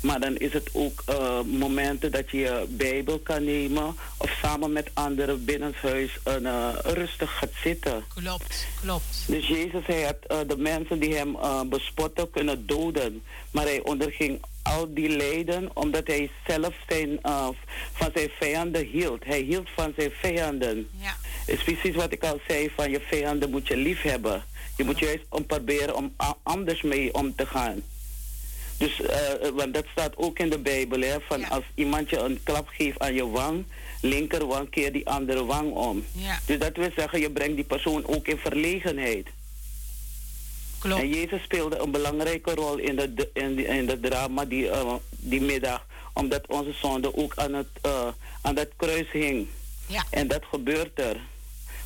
Maar dan is het ook uh, momenten dat je je Bijbel kan nemen of samen met anderen binnenshuis een, uh, rustig gaat zitten. Klopt, klopt. Dus Jezus, hij had uh, de mensen die hem bespotten kunnen doden. Maar hij onderging al die lijden omdat hij zelf zijn, van zijn vijanden hield. Hij hield van zijn vijanden. Ja. is precies wat ik al zei, van je vijanden moet je lief hebben. Je moet juist om proberen om anders mee om te gaan. Dus, uh, want dat staat ook in de Bijbel, hè, van als iemand je een klap geeft aan je wang, linkerwang, keer die andere wang om. Ja. Dus dat wil zeggen, je brengt die persoon ook in verlegenheid. Klopt. En Jezus speelde een belangrijke rol in het in, in de drama die, uh, die middag, omdat onze zonde ook aan, het, uh, aan dat kruis hing. Ja. En dat gebeurt er.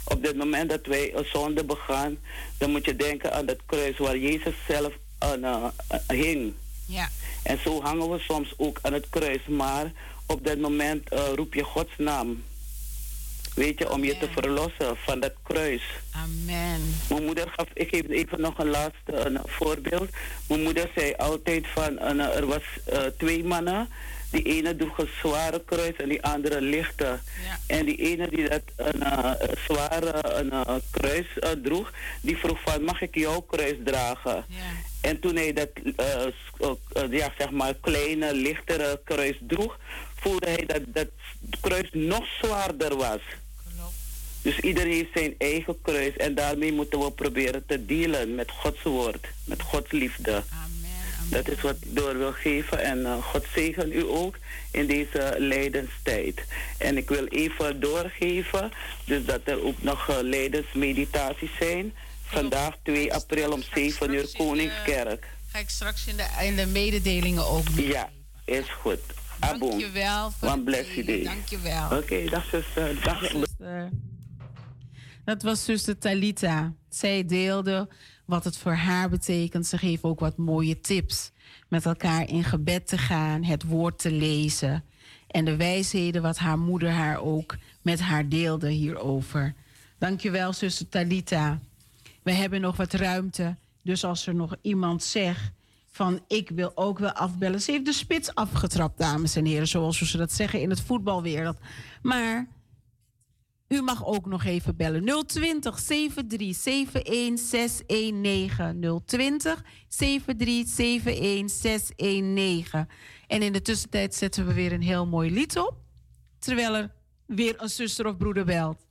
Op het moment dat wij een zonde begaan, dan moet je denken aan dat kruis waar Jezus zelf aan hing. Ja. En zo hangen we soms ook aan het kruis, maar op dat moment uh, roep je Gods naam. Weet je, om je te verlossen van dat kruis. Amen. Mijn moeder gaf, ik geef even nog een laatste een voorbeeld. Mijn moeder zei altijd van, uh, er was uh, twee mannen. Die ene droeg een zware kruis en die andere lichte. Ja. En die ene die dat een uh, zware een, kruis droeg, die vroeg van, mag ik jouw kruis dragen? Ja. En toen hij dat, ja, zeg maar, kleine, lichtere kruis droeg, voelde hij dat dat kruis nog zwaarder was. Klopt. Dus iedereen heeft zijn eigen kruis en daarmee moeten we proberen te dealen met Gods woord, met Gods liefde. Amen. Amen. Dat is wat ik door wil geven en uh, God zegen u ook in deze lijdenstijd. En ik wil even doorgeven, dus dat er ook nog uh, lijdensmeditaties zijn. Vandaag 2 april om 7 uur Koningskerk. Ga ik straks in de, in de mededelingen ook doen. Ja, is goed. Abon. Dankjewel. Voor One bless you day. Dankjewel. Oké, okay, dag zuster. Dag zuster. Dat was zuster Talita. Zij deelde wat het voor haar betekent. Ze geeft ook wat mooie tips. Met elkaar in gebed te gaan, het woord te lezen. En de wijsheden wat haar moeder haar ook met haar deelde hierover. Dankjewel, zuster Talita. We hebben nog wat ruimte. Dus als er nog iemand zegt van ik wil ook wel afbellen. Ze heeft de spits afgetrapt, dames en heren, zoals ze dat zeggen in het voetbalwereld. Maar u mag ook nog even bellen. 020 7371 619. 020 7371 619. En in de tussentijd zetten we weer een heel mooi lied op. Terwijl er weer een zuster of broeder belt.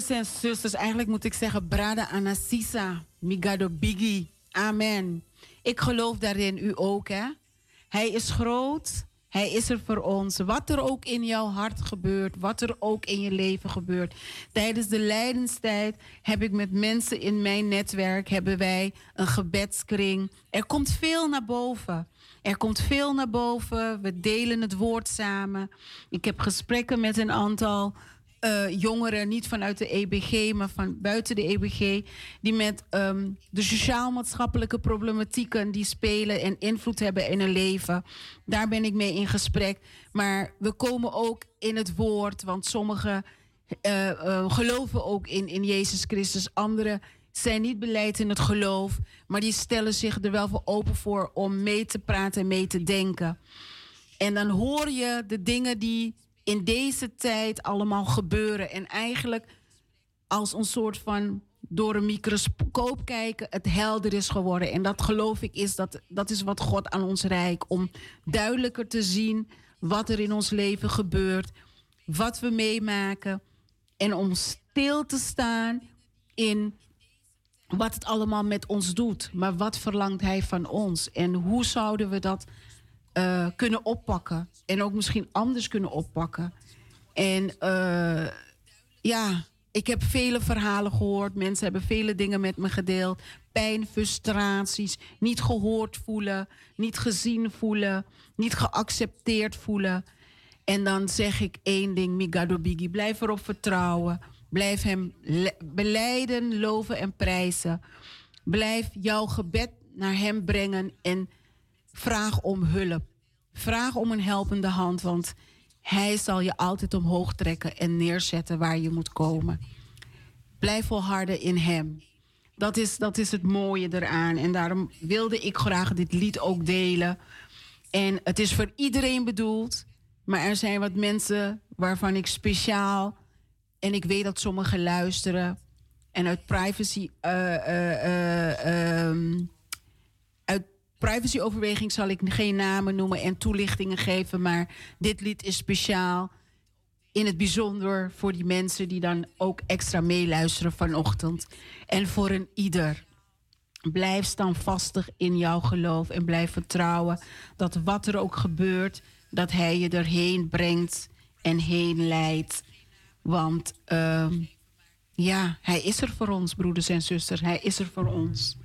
Broeders en zusters, eigenlijk moet ik zeggen, Brada Anasisa, Migado Bigi. Amen. Ik geloof daarin, u ook, hè? Hij is groot, hij is er voor ons. Wat er ook in jouw hart gebeurt, wat er ook in je leven gebeurt. Tijdens de lijdenstijd heb ik met mensen in mijn netwerk, hebben wij een gebedskring. Er komt veel naar boven. Er komt veel naar boven. We delen het woord samen. Ik heb gesprekken met een aantal uh, jongeren, niet vanuit de EBG, maar van buiten de EBG, die met um, de sociaal-maatschappelijke problematieken die spelen en invloed hebben in hun leven. Daar ben ik mee in gesprek. Maar we komen ook in het woord, want sommigen uh, uh, geloven ook in, in Jezus Christus, anderen zijn niet beleid in het geloof, maar die stellen zich er wel voor open voor om mee te praten en mee te denken. En dan hoor je de dingen die in deze tijd allemaal gebeuren. En eigenlijk als een soort van door een microscoop kijken, het helder is geworden. En dat geloof ik is dat, dat is wat God aan ons reikt. Om duidelijker te zien wat er in ons leven gebeurt, wat we meemaken. En om stil te staan in wat het allemaal met ons doet. Maar wat verlangt Hij van ons? En hoe zouden we dat uh, kunnen oppakken? En ook misschien anders kunnen oppakken. En uh, ja, ik heb vele verhalen gehoord. Mensen hebben vele dingen met me gedeeld. Pijn, frustraties, niet gehoord voelen, niet gezien voelen, niet geaccepteerd voelen. En dan zeg ik één ding, Migado Bigi, blijf erop vertrouwen. Blijf hem beleiden, loven en prijzen. Blijf jouw gebed naar hem brengen en vraag om hulp. Vraag om een helpende hand, want hij zal je altijd omhoog trekken en neerzetten waar je moet komen. Blijf volharden in hem. Dat is, dat is het mooie eraan. En daarom wilde ik graag dit lied ook delen. En het is voor iedereen bedoeld. Maar er zijn wat mensen waarvan ik speciaal. En ik weet dat sommigen luisteren. En uit privacy. Uh, uh, uh, privacyoverweging zal ik geen namen noemen en toelichtingen geven, maar dit lied is speciaal. In het bijzonder voor die mensen die dan ook extra meeluisteren vanochtend. En voor een ieder. Blijf standvastig in jouw geloof en blijf vertrouwen dat wat er ook gebeurt, dat Hij je erheen brengt en heen leidt. Want uh, ja, Hij is er voor ons, broeders en zusters. Hij is er voor ons.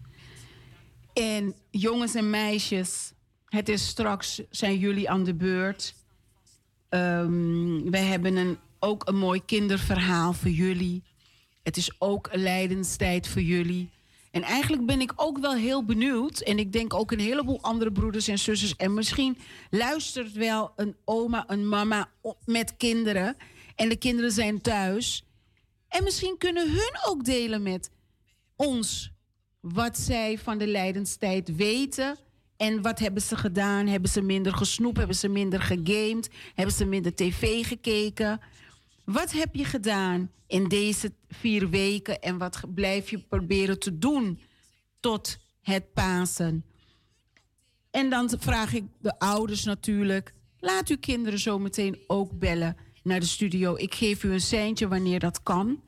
En jongens en meisjes, het is straks, zijn jullie aan de beurt. Um, wij hebben een, ook een mooi kinderverhaal voor jullie. Het is ook een lijdenstijd voor jullie. En eigenlijk ben ik ook wel heel benieuwd. En ik denk ook een heleboel andere broeders en zusters. En misschien luistert wel een oma, een mama met kinderen. En de kinderen zijn thuis. En misschien kunnen hun ook delen met ons wat zij van de lijdenstijd weten. En wat hebben ze gedaan? Hebben ze minder gesnoept? Hebben ze minder gegamed? Hebben ze minder tv gekeken? Wat heb je gedaan in deze vier weken en wat blijf je proberen te doen tot het Pasen? En dan vraag ik de ouders natuurlijk: laat uw kinderen zo meteen ook bellen naar de studio. Ik geef u een seintje wanneer dat kan.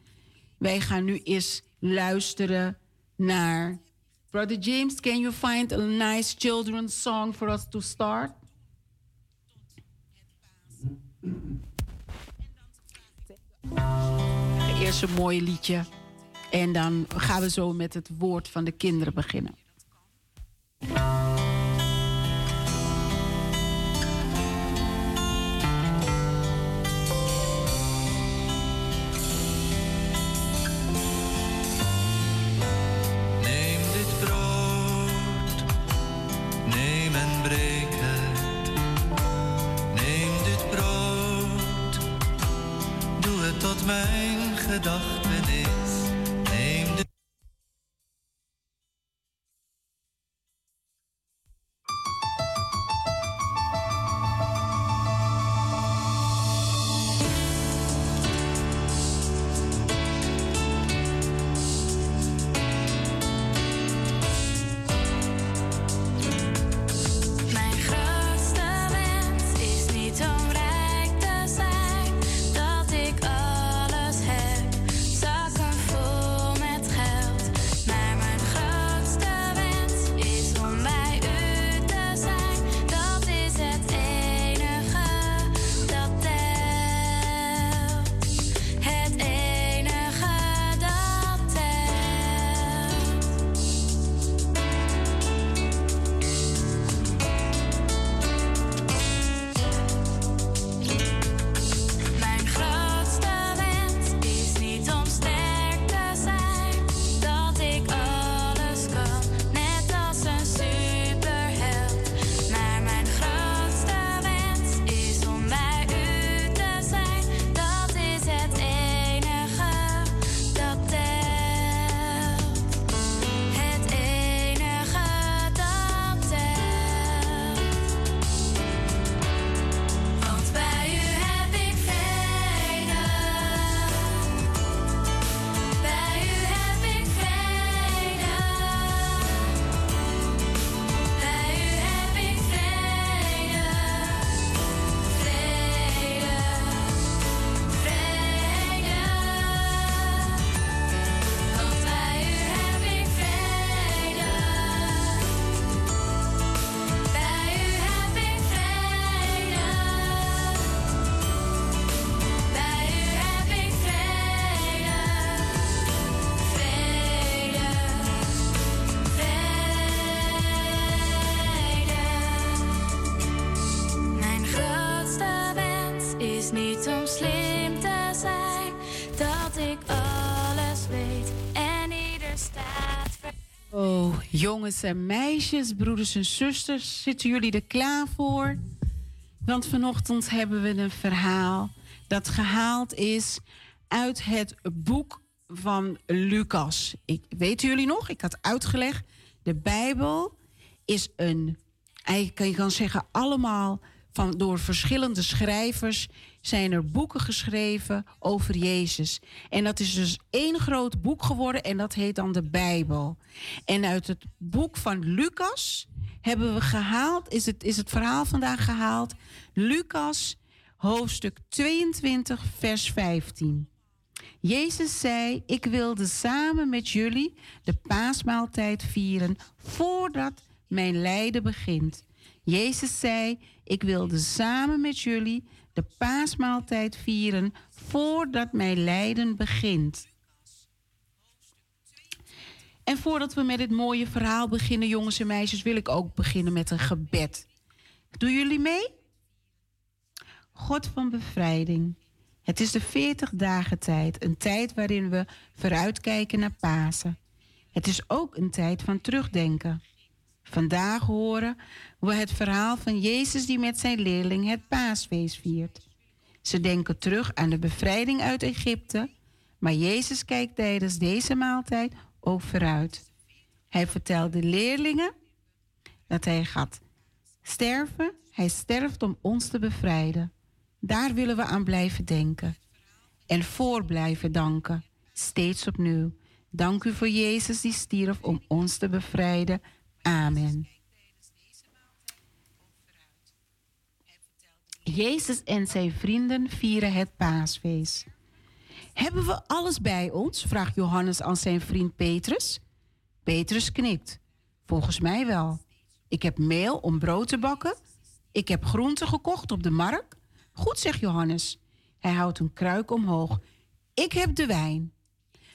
Wij gaan nu eens luisteren naar. Brother James, can you find a nice children's song for us to start? Eerst een mooi liedje. En dan gaan we zo met het woord van de kinderen beginnen. Jongens en meisjes, broeders en zusters, zitten jullie er klaar voor? Want vanochtend hebben we een verhaal dat gehaald is uit het boek van Lucas. Ik, weten jullie nog? Ik had uitgelegd. De Bijbel is een, je kan zeggen, allemaal van, door verschillende schrijvers zijn er boeken geschreven over Jezus. En dat is dus één groot boek geworden en dat heet dan de Bijbel. En uit het boek van Lucas hebben we gehaald, is het, is het verhaal vandaag gehaald, Lucas hoofdstuk 22, vers 15. Jezus zei: Ik wilde samen met jullie de paasmaaltijd vieren voordat mijn lijden begint. Jezus zei: Ik wilde samen met jullie de paasmaaltijd vieren voordat mijn lijden begint. En voordat we met dit mooie verhaal beginnen, jongens en meisjes, wil ik ook beginnen met een gebed. Doen jullie mee? God van bevrijding. Het is de 40 dagen tijd, een tijd waarin we vooruitkijken naar Pasen. Het is ook een tijd van terugdenken. Vandaag horen we het verhaal van Jezus die met zijn leerling het paasfeest viert. Ze denken terug aan de bevrijding uit Egypte, maar Jezus kijkt tijdens deze maaltijd ook vooruit. Hij vertelt de leerlingen dat hij gaat sterven. Hij sterft om ons te bevrijden. Daar willen we aan blijven denken. En voor blijven danken, steeds opnieuw. Dank u voor Jezus die stierf om ons te bevrijden. Amen. Jezus en zijn vrienden vieren het paasfeest. Hebben we alles bij ons? vraagt Johannes aan zijn vriend Petrus. Petrus knikt. Volgens mij wel. Ik heb meel om brood te bakken. Ik heb groenten gekocht op de markt. Goed, zegt Johannes. Hij houdt een kruik omhoog. Ik heb de wijn.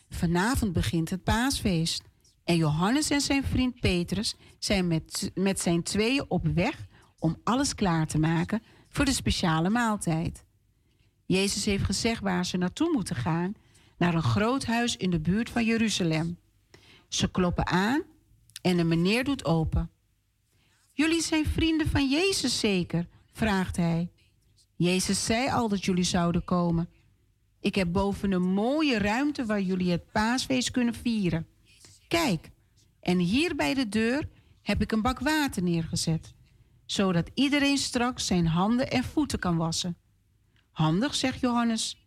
Vanavond begint het paasfeest. En Johannes en zijn vriend Petrus zijn met, met zijn tweeën op weg om alles klaar te maken voor de speciale maaltijd. Jezus heeft gezegd waar ze naartoe moeten gaan, naar een groot huis in de buurt van Jeruzalem. Ze kloppen aan en een meneer doet open. Jullie zijn vrienden van Jezus zeker? vraagt hij. Jezus zei al dat jullie zouden komen. Ik heb boven een mooie ruimte waar jullie het paasfeest kunnen vieren. Kijk, en hier bij de deur heb ik een bak water neergezet, zodat iedereen straks zijn handen en voeten kan wassen. Handig, zegt Johannes.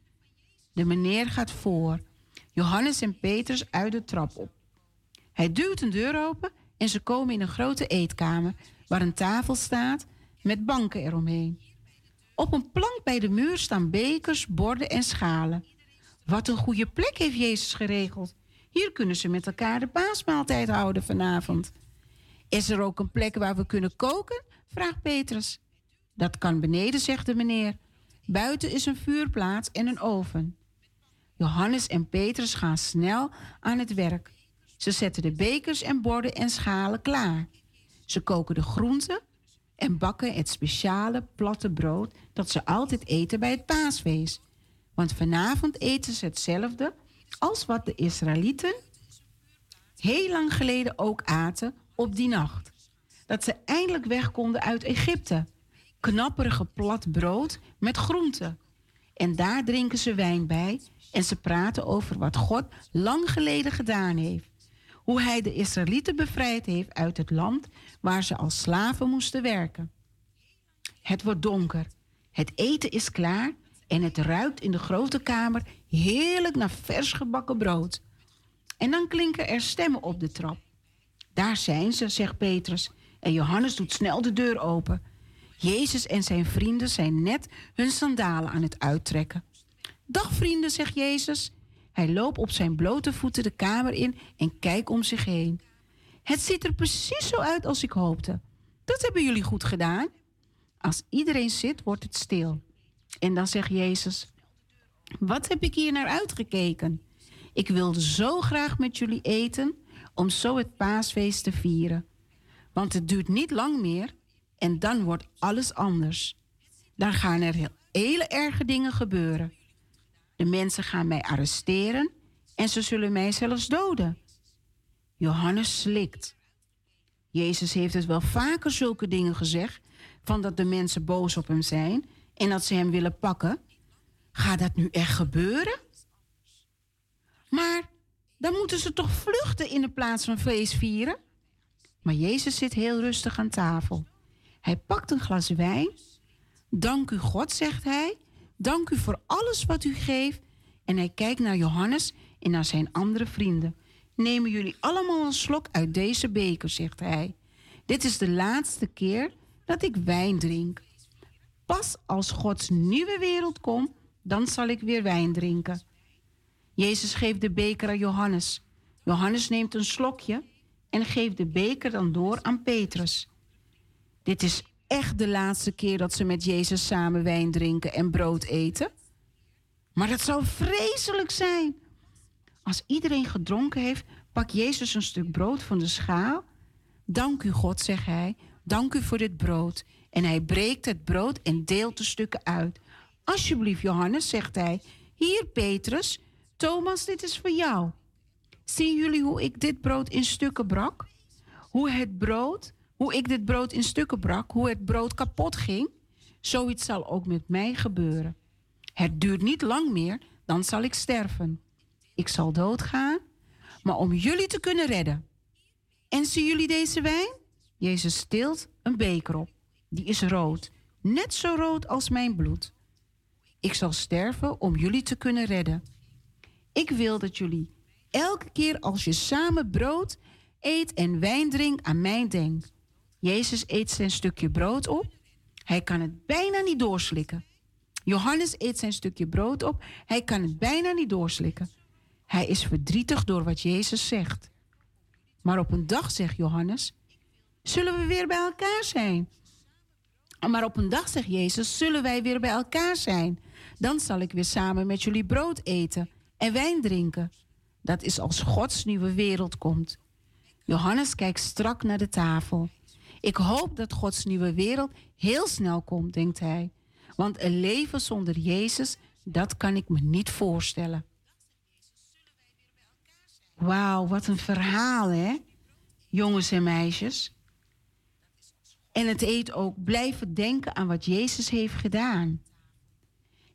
De meneer gaat voor. Johannes en Petrus uit de trap op. Hij duwt een deur open en ze komen in een grote eetkamer waar een tafel staat met banken eromheen. Op een plank bij de muur staan bekers, borden en schalen. Wat een goede plek heeft Jezus geregeld. Hier kunnen ze met elkaar de paasmaaltijd houden vanavond. Is er ook een plek waar we kunnen koken? vraagt Petrus. Dat kan beneden, zegt de meneer. Buiten is een vuurplaats en een oven. Johannes en Petrus gaan snel aan het werk. Ze zetten de bekers en borden en schalen klaar. Ze koken de groenten en bakken het speciale platte brood dat ze altijd eten bij het paasfeest. Want vanavond eten ze hetzelfde als wat de Israëlieten heel lang geleden ook aten op die nacht. Dat ze eindelijk weg konden uit Egypte. Knapperige plat brood met groenten. En daar drinken ze wijn bij en ze praten over wat God lang geleden gedaan heeft. Hoe hij de Israëlieten bevrijd heeft uit het land waar ze als slaven moesten werken. Het wordt donker. Het eten is klaar en het ruikt in de grote kamer heerlijk naar vers gebakken brood. En dan klinken er stemmen op de trap. Daar zijn ze, zegt Petrus. En Johannes doet snel de deur open. Jezus en zijn vrienden zijn net hun sandalen aan het uittrekken. Dag vrienden, zegt Jezus. Hij loopt op zijn blote voeten de kamer in en kijkt om zich heen. Het ziet er precies zo uit als ik hoopte. Dat hebben jullie goed gedaan. Als iedereen zit, wordt het stil. En dan zegt Jezus: Wat heb ik hier naar uitgekeken? Ik wilde zo graag met jullie eten om zo het paasfeest te vieren. Want het duurt niet lang meer en dan wordt alles anders. Dan gaan er hele erge dingen gebeuren. De mensen gaan mij arresteren en ze zullen mij zelfs doden. Johannes slikt. Jezus heeft het wel vaker zulke dingen gezegd, van dat de mensen boos op hem zijn en dat ze hem willen pakken. Gaat dat nu echt gebeuren? Maar dan moeten ze toch vluchten in de plaats van feest vieren? Maar Jezus zit heel rustig aan tafel. Hij pakt een glas wijn. Dank u God, zegt hij. Dank u voor alles wat u geeft. En hij kijkt naar Johannes en naar zijn andere vrienden. Nemen jullie allemaal een slok uit deze beker, zegt hij. Dit is de laatste keer dat ik wijn drink. Pas als Gods nieuwe wereld komt, dan zal ik weer wijn drinken. Jezus geeft de beker aan Johannes. Johannes neemt een slokje en geeft de beker dan door aan Petrus. Dit is echt de laatste keer dat ze met Jezus samen wijn drinken en brood eten. Maar dat zou vreselijk zijn. Als iedereen gedronken heeft, pakt Jezus een stuk brood van de schaal. Dank u God, zegt hij. Dank u voor dit brood. En hij breekt het brood en deelt de stukken uit. Alsjeblieft, Johannes, zegt hij. Hier, Petrus. Thomas, dit is voor jou. Zien jullie hoe ik dit brood in stukken brak? Hoe het brood, hoe ik dit brood in stukken brak, hoe het brood kapot ging? Zoiets zal ook met mij gebeuren. Het duurt niet lang meer, dan zal ik sterven. Ik zal doodgaan, maar om jullie te kunnen redden. En zien jullie deze wijn? Jezus stilt een beker op. Die is rood, net zo rood als mijn bloed. Ik zal sterven om jullie te kunnen redden. Ik wil dat jullie elke keer als je samen brood eet en wijn drinkt aan mij denkt. Jezus eet zijn stukje brood op. Hij kan het bijna niet doorslikken. Johannes eet zijn stukje brood op. Hij kan het bijna niet doorslikken. Hij is verdrietig door wat Jezus zegt. Maar op een dag, zegt Johannes, zullen we weer bij elkaar zijn. Maar op een dag, zegt Jezus, zullen wij weer bij elkaar zijn. Dan zal ik weer samen met jullie brood eten en wijn drinken. Dat is als Gods nieuwe wereld komt. Johannes kijkt strak naar de tafel. Ik hoop dat Gods nieuwe wereld heel snel komt, denkt hij. Want een leven zonder Jezus, dat kan ik me niet voorstellen. Wauw, wat een verhaal, hè? Jongens en meisjes. En het eet ook blijven denken aan wat Jezus heeft gedaan.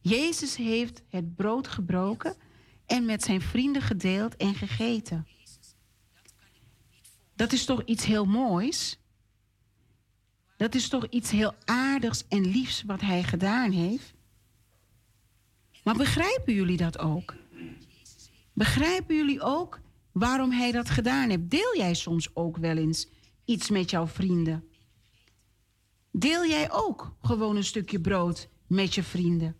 Jezus heeft het brood gebroken en met zijn vrienden gedeeld en gegeten. Dat is toch iets heel moois? Dat is toch iets heel aardigs en liefs wat hij gedaan heeft? Maar begrijpen jullie dat ook? Begrijpen jullie ook waarom hij dat gedaan heeft? Deel jij soms ook wel eens iets met jouw vrienden? Deel jij ook gewoon een stukje brood met je vrienden?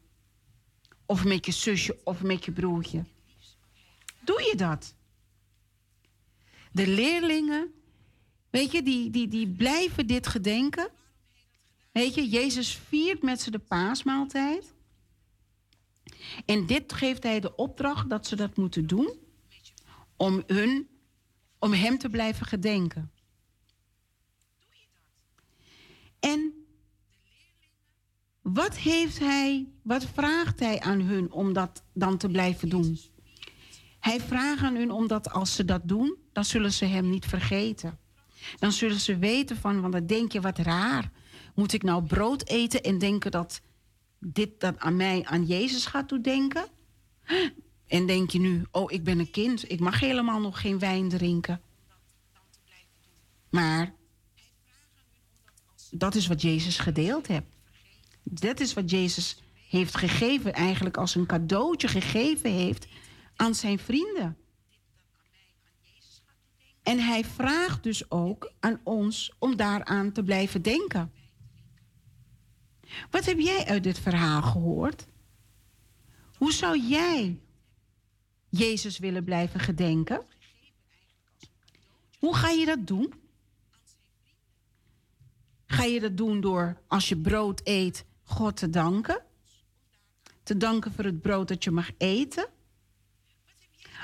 Of met je zusje of met je broertje? Doe je dat? De leerlingen, weet je, die, die, die blijven dit gedenken. Weet je, Jezus viert met ze de paasmaaltijd. En dit geeft hij de opdracht dat ze dat moeten doen om, hun, om hem te blijven gedenken. En wat heeft hij, wat vraagt hij aan hun om dat dan te blijven doen? Hij vraagt aan hun omdat als ze dat doen, dan zullen ze hem niet vergeten. Dan zullen ze weten van, want dan denk je wat raar. Moet ik nou brood eten en denken dat dit dat aan mij, aan Jezus gaat doen denken? En denk je nu, oh, ik ben een kind, ik mag helemaal nog geen wijn drinken. Maar dat is wat Jezus gedeeld heeft. Dat is wat Jezus heeft gegeven, eigenlijk als een cadeautje gegeven heeft aan zijn vrienden. En hij vraagt dus ook aan ons om daaraan te blijven denken. Wat heb jij uit dit verhaal gehoord? Hoe zou jij Jezus willen blijven gedenken? Hoe ga je dat doen? Ga je dat doen door als je brood eet, God te danken? Te danken voor het brood dat je mag eten?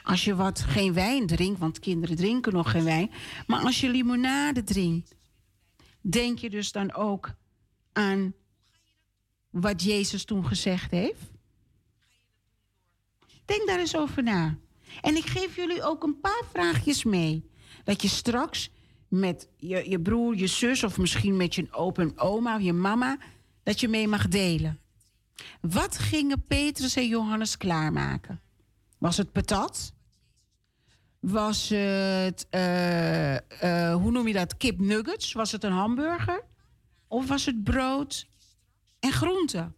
Als je wat geen wijn drinkt, want kinderen drinken nog geen wijn, maar als je limonade drinkt, denk je dus dan ook aan wat Jezus toen gezegd heeft? Denk daar eens over na. En ik geef jullie ook een paar vraagjes mee. Dat je straks met je, je broer, je zus of misschien met je open oma of je mama, dat je mee mag delen. Wat gingen Petrus en Johannes klaarmaken? Was het patat? Was het, uh, uh, hoe noem je dat, kip nuggets? Was het een hamburger? Of was het brood en groenten?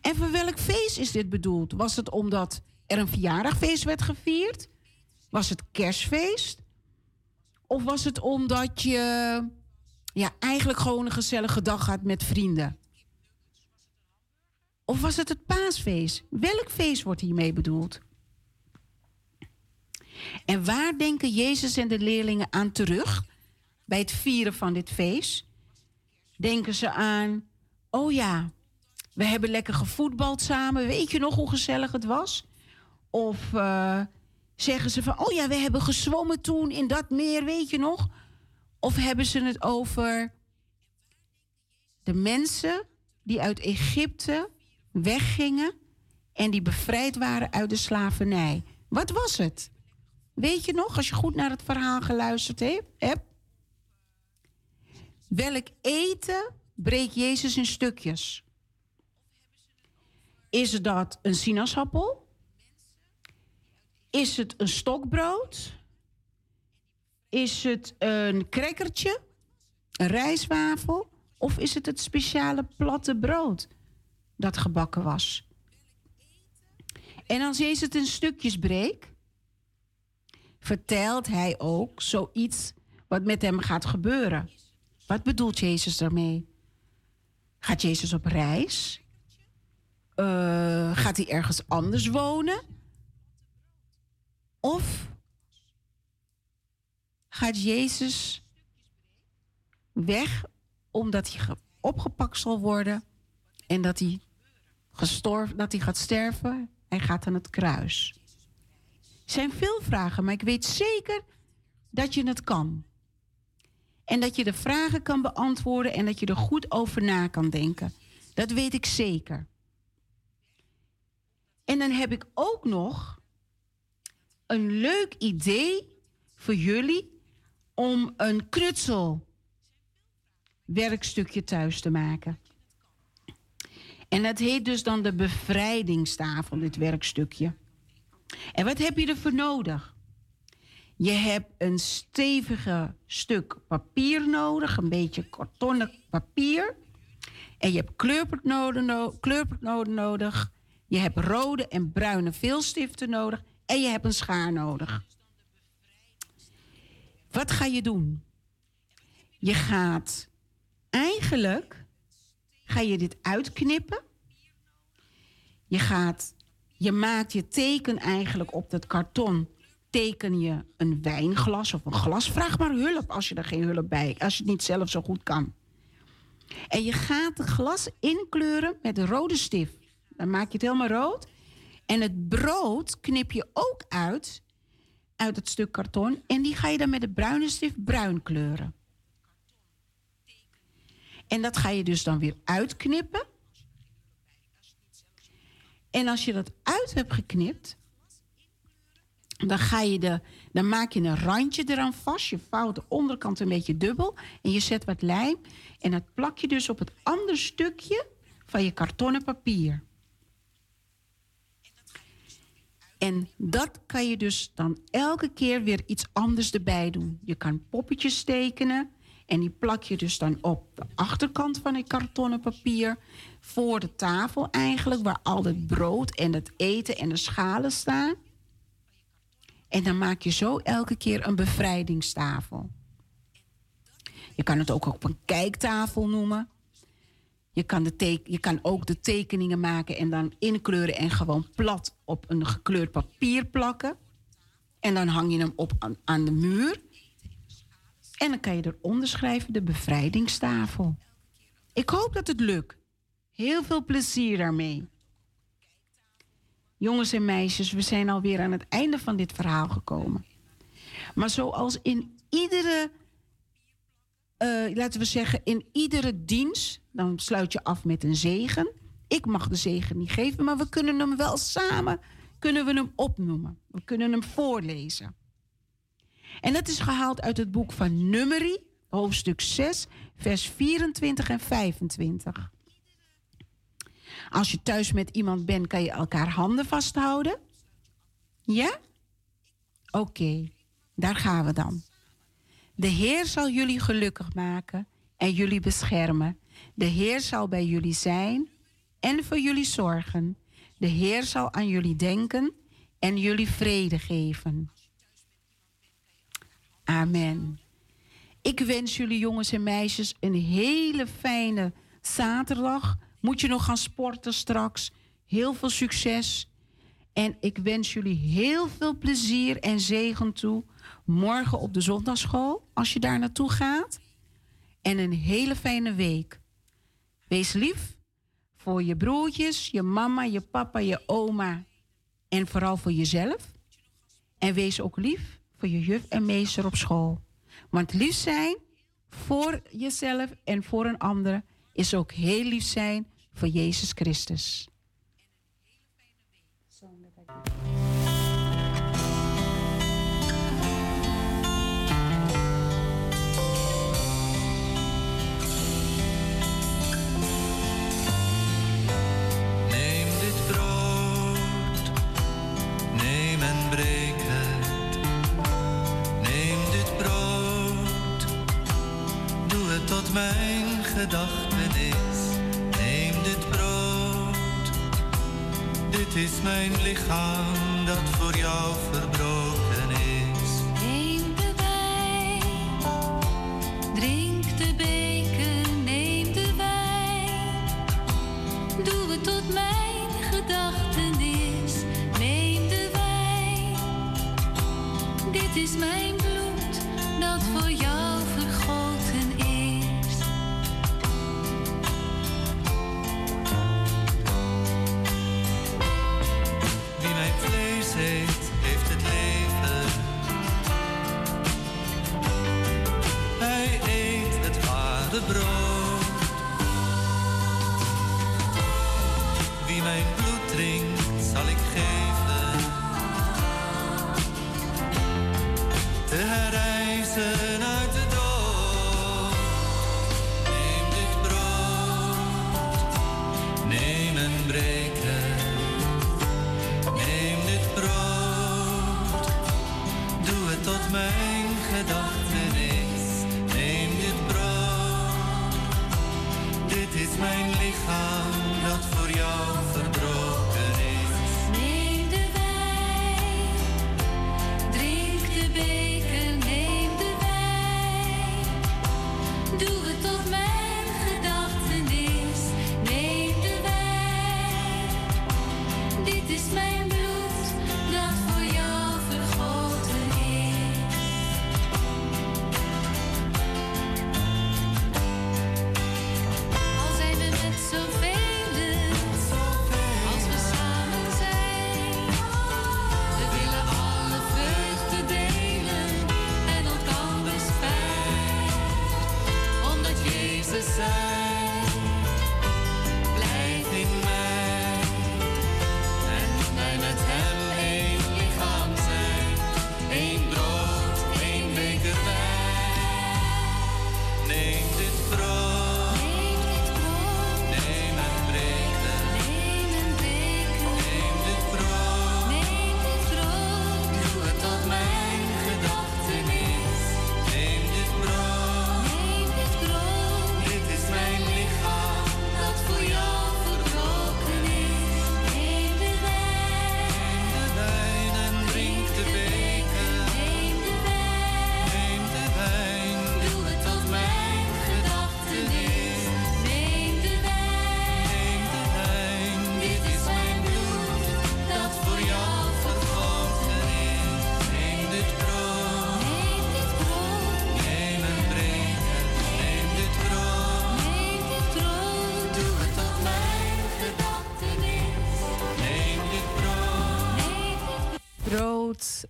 En voor welk feest is dit bedoeld? Was het omdat er een verjaardagfeest werd gevierd? Was het kerstfeest? Of was het omdat je ja, eigenlijk gewoon een gezellige dag had met vrienden? Of was het het paasfeest? Welk feest wordt hiermee bedoeld? En waar denken Jezus en de leerlingen aan terug bij het vieren van dit feest? Denken ze aan, oh ja, we hebben lekker gevoetbald samen. Weet je nog hoe gezellig het was? Of uh, zeggen ze van, oh ja, we hebben gezwommen toen in dat meer, weet je nog? Of hebben ze het over de mensen die uit Egypte weggingen en die bevrijd waren uit de slavernij? Wat was het? Weet je nog, als je goed naar het verhaal geluisterd hebt? Welk eten breekt Jezus in stukjes? Is dat een sinaasappel? Is het een stokbrood? Is het een crackertje? Een rijstwafel? Of is het het speciale platte brood dat gebakken was? En als Jezus het in stukjes breekt, vertelt hij ook zoiets wat met hem gaat gebeuren. Wat bedoelt Jezus daarmee? Gaat Jezus op reis? Uh, gaat hij ergens anders wonen? Of gaat Jezus weg omdat hij opgepakt zal worden en dat hij, gestorven, dat hij gaat sterven? Hij gaat aan het kruis. Er zijn veel vragen, maar ik weet zeker dat je het kan. En dat je de vragen kan beantwoorden en dat je er goed over na kan denken. Dat weet ik zeker. En dan heb ik ook nog een leuk idee voor jullie om een knutsel werkstukje thuis te maken. En dat heet dus dan de bevrijdingstafel, dit werkstukje. En wat heb je ervoor nodig? Je hebt een stevige stuk papier nodig, een beetje kartonnen papier. En je hebt kleurpotnoden nodig. Je hebt rode en bruine veelstiften nodig. En je hebt een schaar nodig. Wat ga je doen? Je gaat eigenlijk ga je dit uitknippen. Je gaat je maakt je teken eigenlijk op dat karton. Teken je een wijnglas of een glas. Vraag maar hulp als je er geen hulp bij Als je het niet zelf zo goed kan. En je gaat het glas inkleuren met rode stift. Dan maak je het helemaal rood. En het brood knip je ook uit, uit het stuk karton. En die ga je dan met de bruine stift bruin kleuren. En dat ga je dus dan weer uitknippen. En als je dat uit hebt geknipt, dan, ga je de, dan maak je een randje eraan vast. Je vouwt de onderkant een beetje dubbel. En je zet wat lijm. En dat plak je dus op het andere stukje van je kartonnen papier. En dat kan je dus dan elke keer weer iets anders erbij doen. Je kan poppetjes tekenen. En die plak je dus dan op de achterkant van het kartonnen papier. Voor de tafel eigenlijk, waar al het brood en het eten en de schalen staan. En dan maak je zo elke keer een bevrijdingstafel. Je kan het ook op een kijktafel noemen. Je kan, de je kan ook de tekeningen maken en dan inkleuren en gewoon plat op een gekleurd papier plakken. En dan hang je hem op aan, aan de muur. En dan kan je eronder schrijven de bevrijdingstafel. Ik hoop dat het lukt. Heel veel plezier daarmee. Jongens en meisjes, we zijn alweer aan het einde van dit verhaal gekomen. Maar zoals in iedere eh, laten we zeggen, in iedere dienst, dan sluit je af met een zegen. Ik mag de zegen niet geven, maar we kunnen hem wel samen, kunnen we hem opnoemen. We kunnen hem voorlezen. En dat is gehaald uit het boek van Numeri, hoofdstuk 6, vers 24 en 25. Als je thuis met iemand bent, kan je elkaar handen vasthouden. Ja? Oké, daar gaan we dan. De Heer zal jullie gelukkig maken en jullie beschermen. De Heer zal bij jullie zijn en voor jullie zorgen. De Heer zal aan jullie denken en jullie vrede geven. Amen. Ik wens jullie jongens en meisjes een hele fijne zaterdag. Moet je nog gaan sporten straks? Heel veel succes. En ik wens jullie heel veel plezier en zegen toe. Morgen op de zondagschool, als je daar naartoe gaat. En een hele fijne week. Wees lief voor je broertjes, je mama, je papa, je oma. En vooral voor jezelf. En wees ook lief voor je juf en meester op school. Want lief zijn voor jezelf en voor een ander is ook heel lief zijn voor Jezus Christus. Mijn gedachtenis. Neem dit brood, dit is mijn lichaam dat voor jou verbroken is. Neem de wijn, drink de beker, neem de wijn. Doe het tot mijn gedachtenis. Neem de wijn, dit is mijn brood.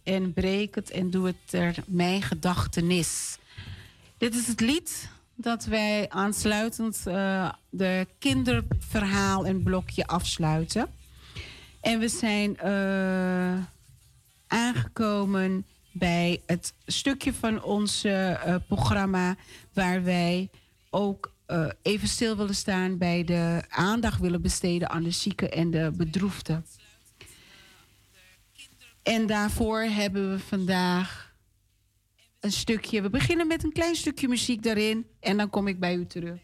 En breek het en doe het ter mijn gedachtenis. Dit is het lied dat wij aansluitend uh, de kinderverhaal en blokje afsluiten. En we zijn uh, aangekomen bij het stukje van ons uh, programma waar wij ook even stil willen staan bij de aandacht willen besteden aan de zieken en de bedroefden. En daarvoor hebben we vandaag een stukje. We beginnen met een klein stukje muziek daarin en dan kom ik bij u terug.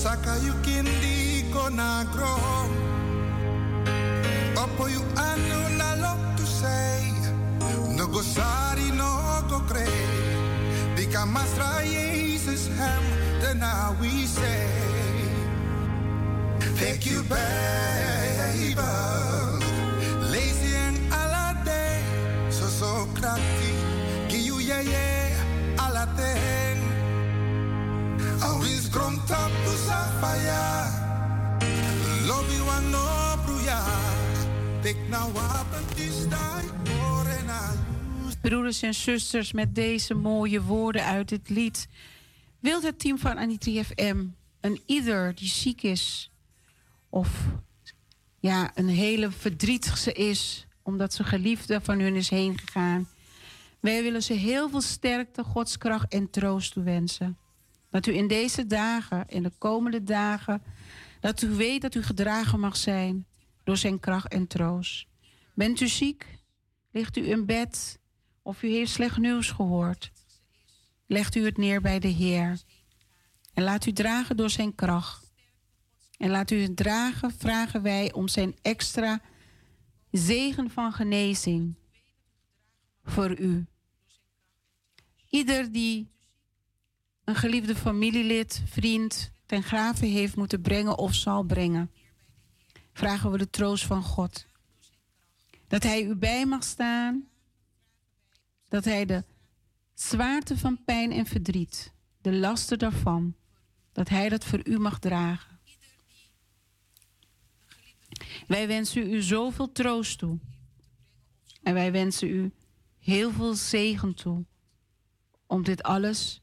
Saka kindi di konagro Opo yu anu na lok tu say. No go sari no go kre. Di kamasra Jesus hem Dena we say. Thank you back, Lazy and Allah day So so crack. Broeders en zusters, met deze mooie woorden uit het lied wil het team van Anitri FM een ieder die ziek is of ja, een hele verdrietige is omdat zijn geliefde van hun is heen gegaan. Wij willen ze heel veel sterkte, godskracht en troost toewensen. Dat u in deze dagen, in de komende dagen, dat u weet dat u gedragen mag zijn door zijn kracht en troost. Bent u ziek? Ligt u in bed? Of u heeft slecht nieuws gehoord? Legt u het neer bij de Heer. En laat u dragen door zijn kracht. En laat u het dragen, vragen wij om zijn extra zegen van genezing voor u. Ieder die een geliefde familielid, vriend ten graven heeft moeten brengen of zal brengen, vragen we de troost van God. Dat Hij u bij mag staan, dat Hij de zwaarte van pijn en verdriet, de lasten daarvan, dat Hij dat voor u mag dragen. Wij wensen u zoveel troost toe. En wij wensen u heel veel zegen toe om dit alles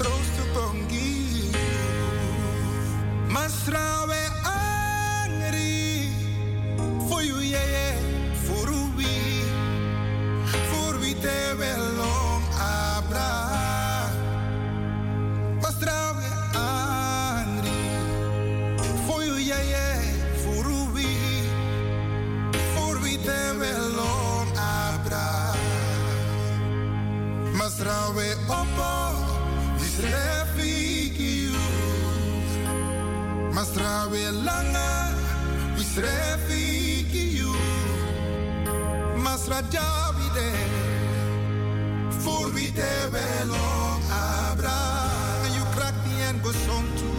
troost te kongi you. Masrawe Masrawe langa Wisrefiki you Masra belong abra. Niet en gezond toe,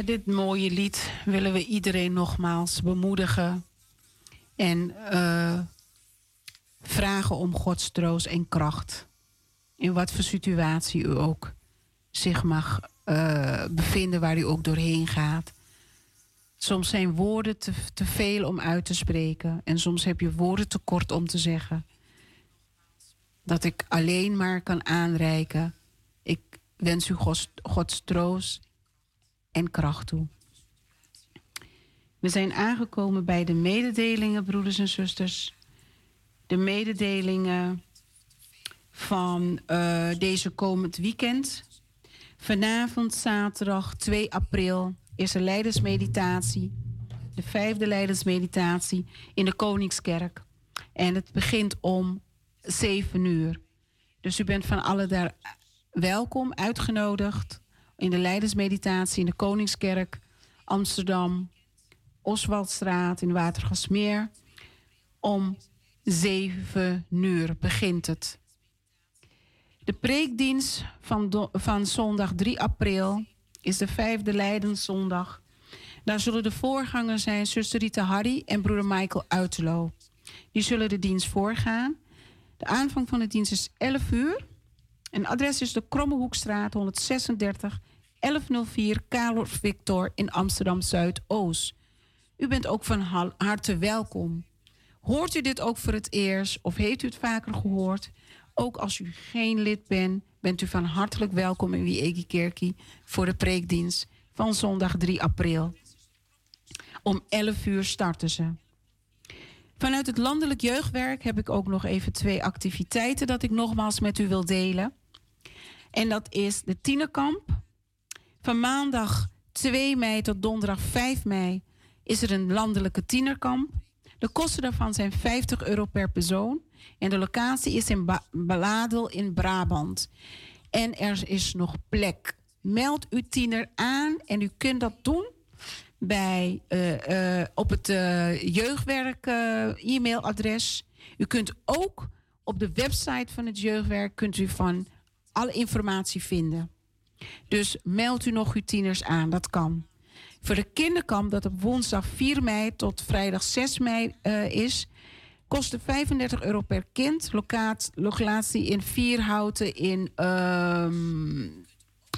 Met dit mooie lied willen we iedereen nogmaals bemoedigen en uh, vragen om Gods troost en kracht In wat voor situatie u ook zich mag uh, bevinden, waar u ook doorheen gaat. Soms zijn woorden te, te veel om uit te spreken. En soms heb je woorden te kort om te zeggen. Dat ik alleen maar kan aanreiken. Ik wens u Gods, Gods troost en kracht toe. We zijn aangekomen bij de mededelingen, broeders en zusters. De mededelingen van uh, deze komend weekend. Vanavond, zaterdag 2 april, is er leidersmeditatie. De vijfde leidersmeditatie in de Koningskerk. En het begint om 7 uur. Dus u bent van alle daar welkom, uitgenodigd in de leidersmeditatie in de Koningskerk, Amsterdam, Oswaldstraat in Watergasmeer. Om 7 uur begint het. De preekdienst van, van zondag 3 april is de vijfde Leidenszondag. Daar zullen de voorgangers zijn zuster Rita Harry en broeder Michael Uitelo. Die zullen de dienst voorgaan. De aanvang van de dienst is 11 uur. En adres is de Krommehoekstraat 136 1104 Karel Victor in Amsterdam Zuidoost. U bent ook van harte welkom. Hoort u dit ook voor het eerst of heeft u het vaker gehoord? Ook als u geen lid bent, bent u van hartelijk welkom in Wiegi Kerkie voor de preekdienst van zondag 3 april. Om 11 uur starten ze. Vanuit het landelijk jeugdwerk heb ik ook nog even twee activiteiten dat ik nogmaals met u wil delen. En dat is de tienerkamp. Van maandag 2 mei tot donderdag 5 mei is er een landelijke tienerkamp. De kosten daarvan zijn 50 euro per persoon. En de locatie is in ba Baladel in Brabant. En er is nog plek. Meld uw tiener aan en u kunt dat doen bij, uh, uh, op het uh, jeugdwerk e-mailadres. U kunt ook op de website van het jeugdwerk kunt u van alle informatie vinden. Dus meld u nog uw tieners aan, dat kan. Voor de kinderkamp dat op woensdag 4 mei tot vrijdag 6 mei is, Kostte 35 euro per kind. Locatie in Vierhouten in um,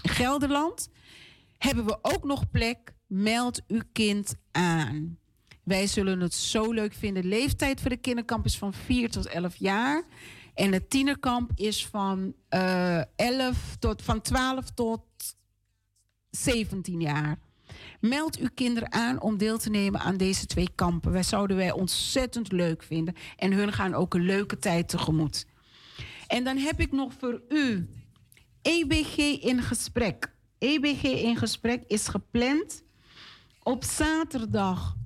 Gelderland. Hebben we ook nog plek? Meld uw kind aan. Wij zullen het zo leuk vinden. De leeftijd voor de kinderkamp is van 4 tot 11 jaar. En het tienerkamp is van, uh, eh, 11 tot, van 12 tot 17 jaar. Meld uw kinderen aan om deel te nemen aan deze twee kampen. Wij zouden wij ontzettend leuk vinden. En hun gaan ook een leuke tijd tegemoet. En dan heb ik nog voor u EBG in gesprek. EBG in gesprek is gepland op zaterdag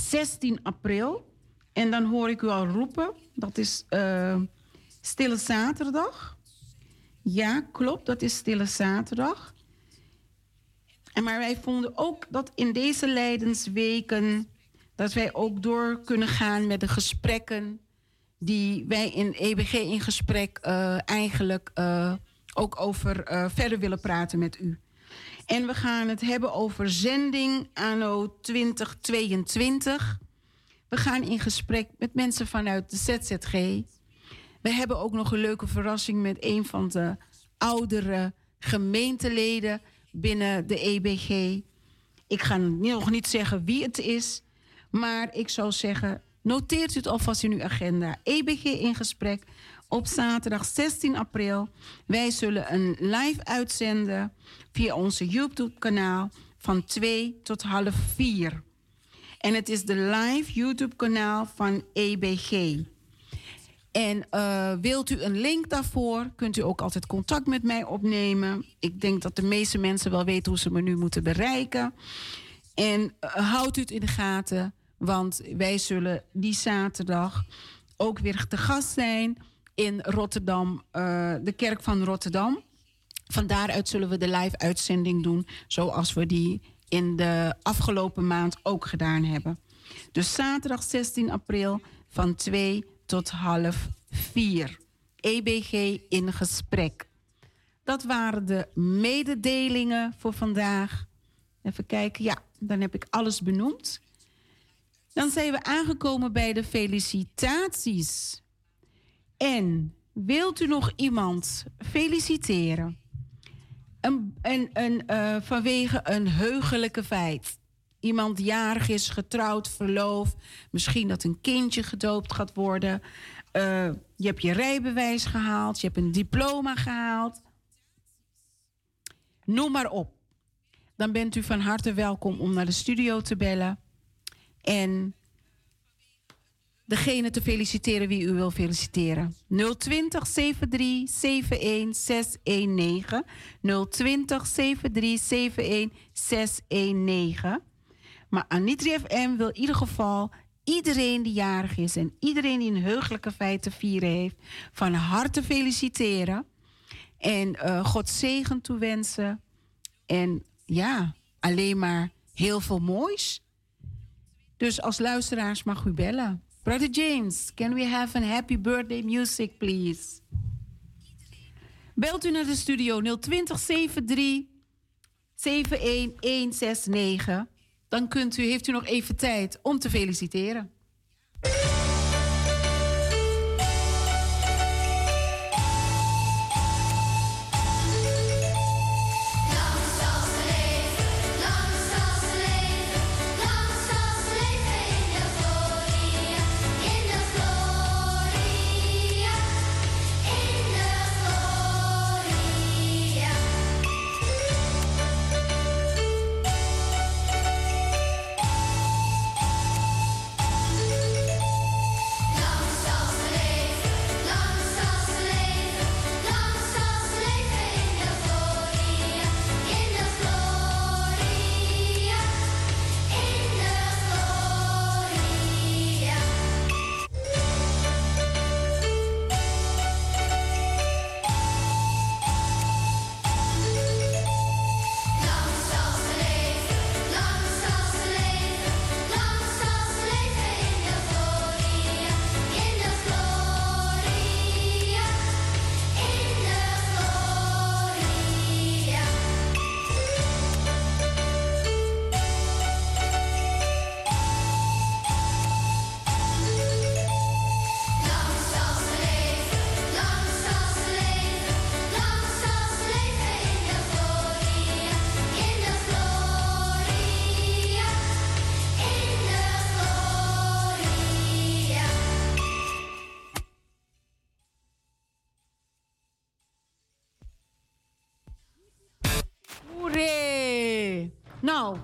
16 april. En dan hoor ik u al roepen. Dat is uh, Stille Zaterdag. Ja, klopt, dat is Stille Zaterdag. En maar wij vonden ook dat in deze lijdensweken... dat wij ook door kunnen gaan met de gesprekken... die wij in EBG in gesprek uh, eigenlijk uh, ook over uh, verder willen praten met u. En we gaan het hebben over zending anno 2022. We gaan in gesprek met mensen vanuit de ZZG. We hebben ook nog een leuke verrassing met een van de oudere gemeenteleden binnen de EBG. Ik ga nog niet zeggen wie het is, maar ik zou zeggen, noteert u het alvast in uw agenda. EBG in gesprek op zaterdag 16 april. Wij zullen een live uitzenden via onze YouTube-kanaal van 2 tot half 4. En het is de live YouTube-kanaal van EBG. En uh, wilt u een link daarvoor, kunt u ook altijd contact met mij opnemen. Ik denk dat de meeste mensen wel weten hoe ze me nu moeten bereiken. En uh, houdt u het in de gaten, want wij zullen die zaterdag ook weer te gast zijn in Rotterdam, uh, de kerk van Rotterdam. Van daaruit zullen we de live uitzending doen, zoals we die in de afgelopen maand ook gedaan hebben. Dus zaterdag 16 april van 2 tot half vier. EBG in gesprek. Dat waren de mededelingen voor vandaag. Even kijken, ja, dan heb ik alles benoemd. Dan zijn we aangekomen bij de felicitaties. En Wilt u nog iemand feliciteren? Een, een, uh, vanwege een heugelijke feit. Iemand jarig is, getrouwd, verloofd. Misschien dat een kindje gedoopt gaat worden. Uh, je hebt je rijbewijs gehaald. Je hebt een diploma gehaald. Noem maar op. Dan bent u van harte welkom om naar de studio te bellen. En degene te feliciteren wie u wil feliciteren. 020 73 71 619. 020 73 71 619. Maar Anitri FM wil in ieder geval iedereen die jarig is en iedereen die een heugelijke feit te vieren heeft, van harte feliciteren. En uh, God zegen toewensen. En ja, alleen maar heel veel moois. Dus als luisteraars mag u bellen. Brother James, can we have a happy birthday music, please? Belt u naar de studio 020 73 71169. Dan kunt u, heeft u nog even tijd om te feliciteren.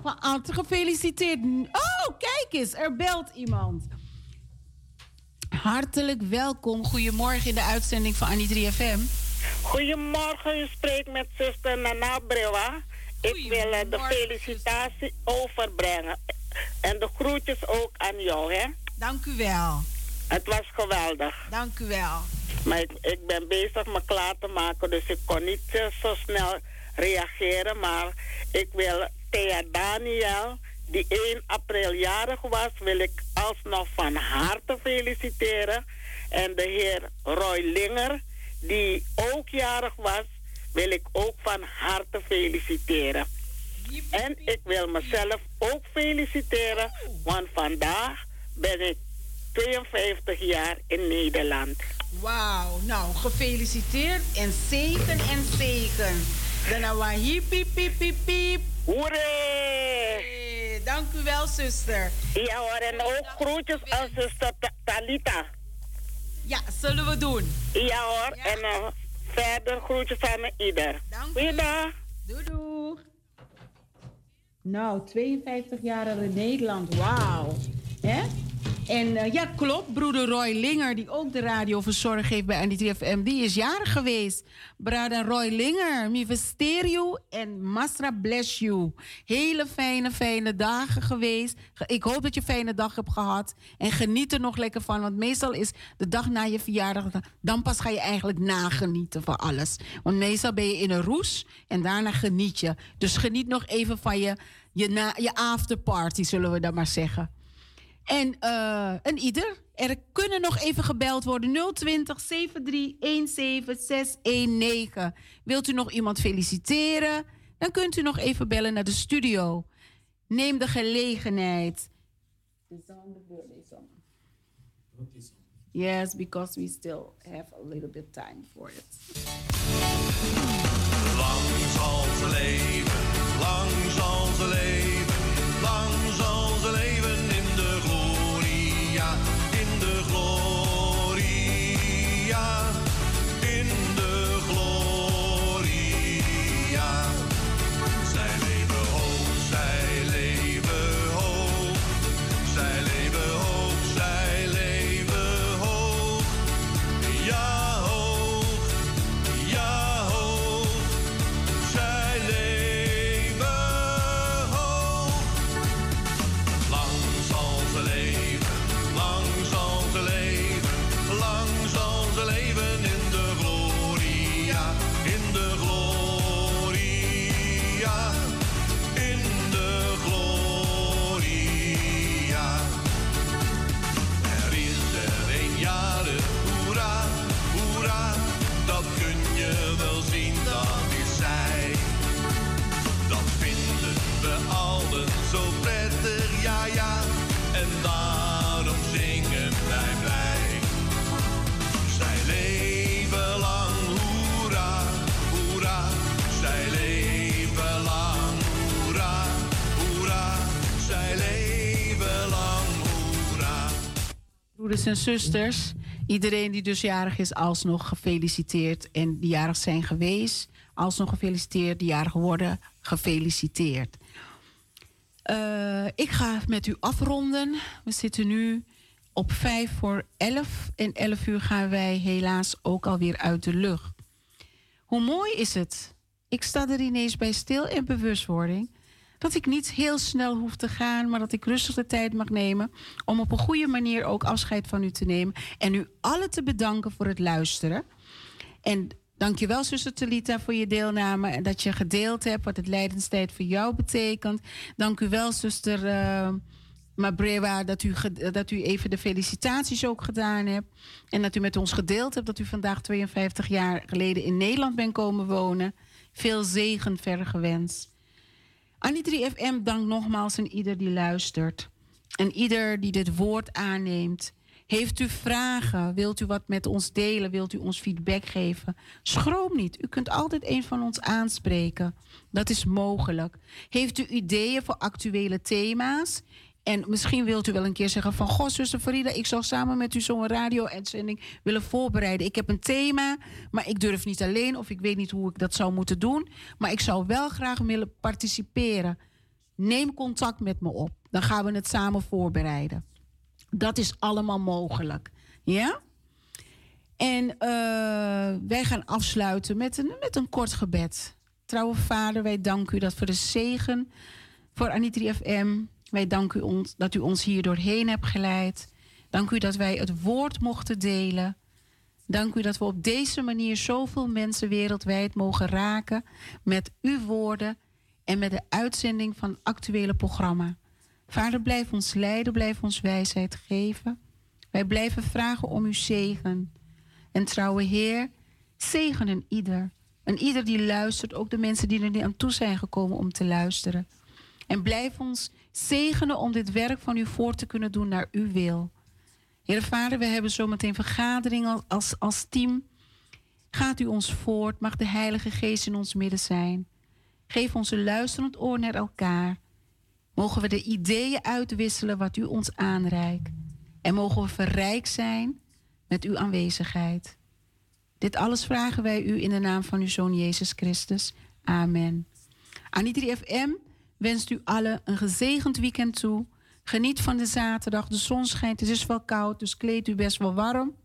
Van harte gefeliciteerd. Oh, kijk eens, er belt iemand. Hartelijk welkom. Goedemorgen in de uitzending van Annie 3FM. Goedemorgen, u spreekt met zuster Nana Brewa. Ik wil eh, de felicitatie overbrengen. En de groetjes ook aan jou, hè? Dank u wel. Het was geweldig. Dank u wel. Maar ik, ik ben bezig me klaar te maken, dus ik kon niet uh, zo snel reageren. Maar ik wil Thea Daniel, die 1 april jarig was, wil ik alsnog van harte feliciteren. En de heer Roy Linger, die ook jarig was, wil ik ook van harte feliciteren. En ik wil mezelf ook feliciteren, want vandaag ben ik 52 jaar in Nederland. Wauw, nou gefeliciteerd en zegen en zegen. Dan piep, piep, piep. Hoeré! dank u wel, zuster. Ja hoor, en ook groetjes aan zuster Talita. Ja, zullen we doen. Ja hoor, en uh, verder groetjes aan ieder. Dank Goeiedag. Doei doei. Nou, 52 jaar in Nederland, wauw. Hè? En uh, ja, klopt. Broeder Roy Linger, die ook de radio verzorgd heeft bij NDTFM, die is jarig geweest. Brother Roy Linger, mi you en Masra bless you. Hele fijne, fijne dagen geweest. Ik hoop dat je een fijne dag hebt gehad. En geniet er nog lekker van. Want meestal is de dag na je verjaardag, dan pas ga je eigenlijk nagenieten van alles. Want meestal ben je in een roes en daarna geniet je. Dus geniet nog even van je, je, na, je afterparty, zullen we dat maar zeggen. En uh, een ieder. Er kunnen nog even gebeld worden. 020 7317 619. Wilt u nog iemand feliciteren? Dan kunt u nog even bellen naar de studio. Neem de gelegenheid. Yes, because we still have a little bit time for it. Lang zal ze leven, lang zal ze leven, lang zal ze leven in de gloria, Broeders en zusters, iedereen die dus jarig is, alsnog gefeliciteerd. En die jarig zijn geweest, alsnog gefeliciteerd. Die jarig worden, gefeliciteerd. Eh, ik ga met u afronden. We zitten nu op 5 voor 11. En 11 uur gaan wij helaas ook alweer uit de lucht. Hoe mooi is het? Ik sta er ineens bij stil in bewustwording. Dat ik niet heel snel hoef te gaan, maar dat ik rustig de tijd mag nemen. Om op een goede manier ook afscheid van u te nemen. En u allen te bedanken voor het luisteren. En dankjewel, zuster Talita, voor je deelname. En dat je gedeeld hebt wat het lijdenstijd voor jou betekent. Dank u wel, zuster uh, Mabrewa, dat u, dat u even de felicitaties ook gedaan hebt. En dat u met ons gedeeld hebt dat u vandaag 52 jaar geleden in Nederland bent komen wonen. Veel zegen verder gewenst. Annie 3FM dankt nogmaals aan ieder die luistert. En ieder die dit woord aanneemt. Heeft u vragen? Wilt u wat met ons delen? Wilt u ons feedback geven? Schroom niet. U kunt altijd een van ons aanspreken. Dat is mogelijk. Heeft u ideeën voor actuele thema's? En misschien wilt u wel een keer zeggen van... Goh, zuster Farida, ik zou samen met u zo'n radio-uitzending willen voorbereiden. Ik heb een thema, maar ik durf niet alleen... of ik weet niet hoe ik dat zou moeten doen. Maar ik zou wel graag willen participeren. Neem contact met me op. Dan gaan we het samen voorbereiden. Dat is allemaal mogelijk. Ja? En uh, wij gaan afsluiten met een, met een kort gebed. Trouwe Vader, wij danken u dat voor de zegen voor Anitri FM. Wij danken u ons, dat u ons hier doorheen hebt geleid. Dank u dat wij het woord mochten delen. Dank u dat we op deze manier zoveel mensen wereldwijd mogen raken met uw woorden en met de uitzending van actuele programma. Vader, blijf ons leiden, blijf ons wijsheid geven. Wij blijven vragen om uw zegen. En trouwe Heer, zegen een ieder. En ieder die luistert, ook de mensen die er niet aan toe zijn gekomen om te luisteren. En blijf ons zegenen om dit werk van u voor te kunnen doen naar uw wil. Heer Vader, we hebben zometeen vergadering als, als team. Gaat u ons voort, mag de Heilige Geest in ons midden zijn. Geef ons een luisterend oor naar elkaar. Mogen we de ideeën uitwisselen wat u ons aanreikt. En mogen we verrijkt zijn met uw aanwezigheid. Dit alles vragen wij u in de naam van uw Zoon Jezus Christus. Amen. Anitri FM wenst u allen een gezegend weekend toe. Geniet van de zaterdag. De zon schijnt, het is wel koud, dus kleed u best wel warm.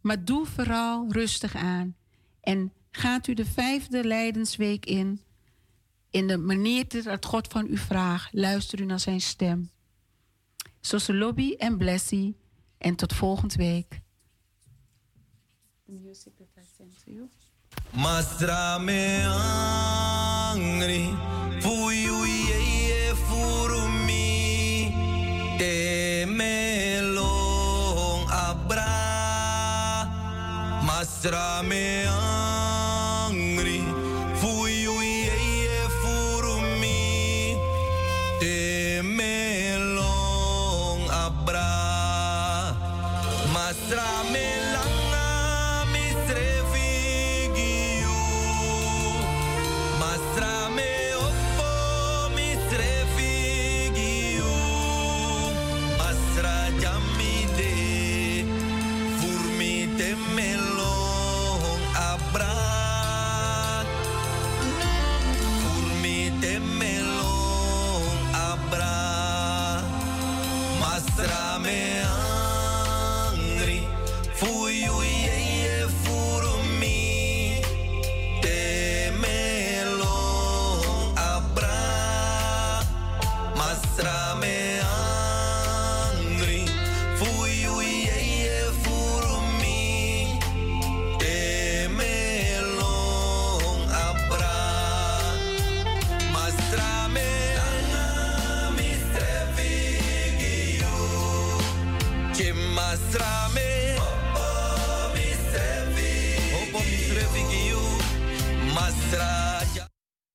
Maar doe vooral rustig aan. En gaat u de vijfde Leidensweek in. In de manier dat God van u vraagt. Luister u naar zijn stem. Zoals lobby en blessie. En tot volgende week. Mastra me angri, fuyu ye furumi, te melong abra. Mastra me angri,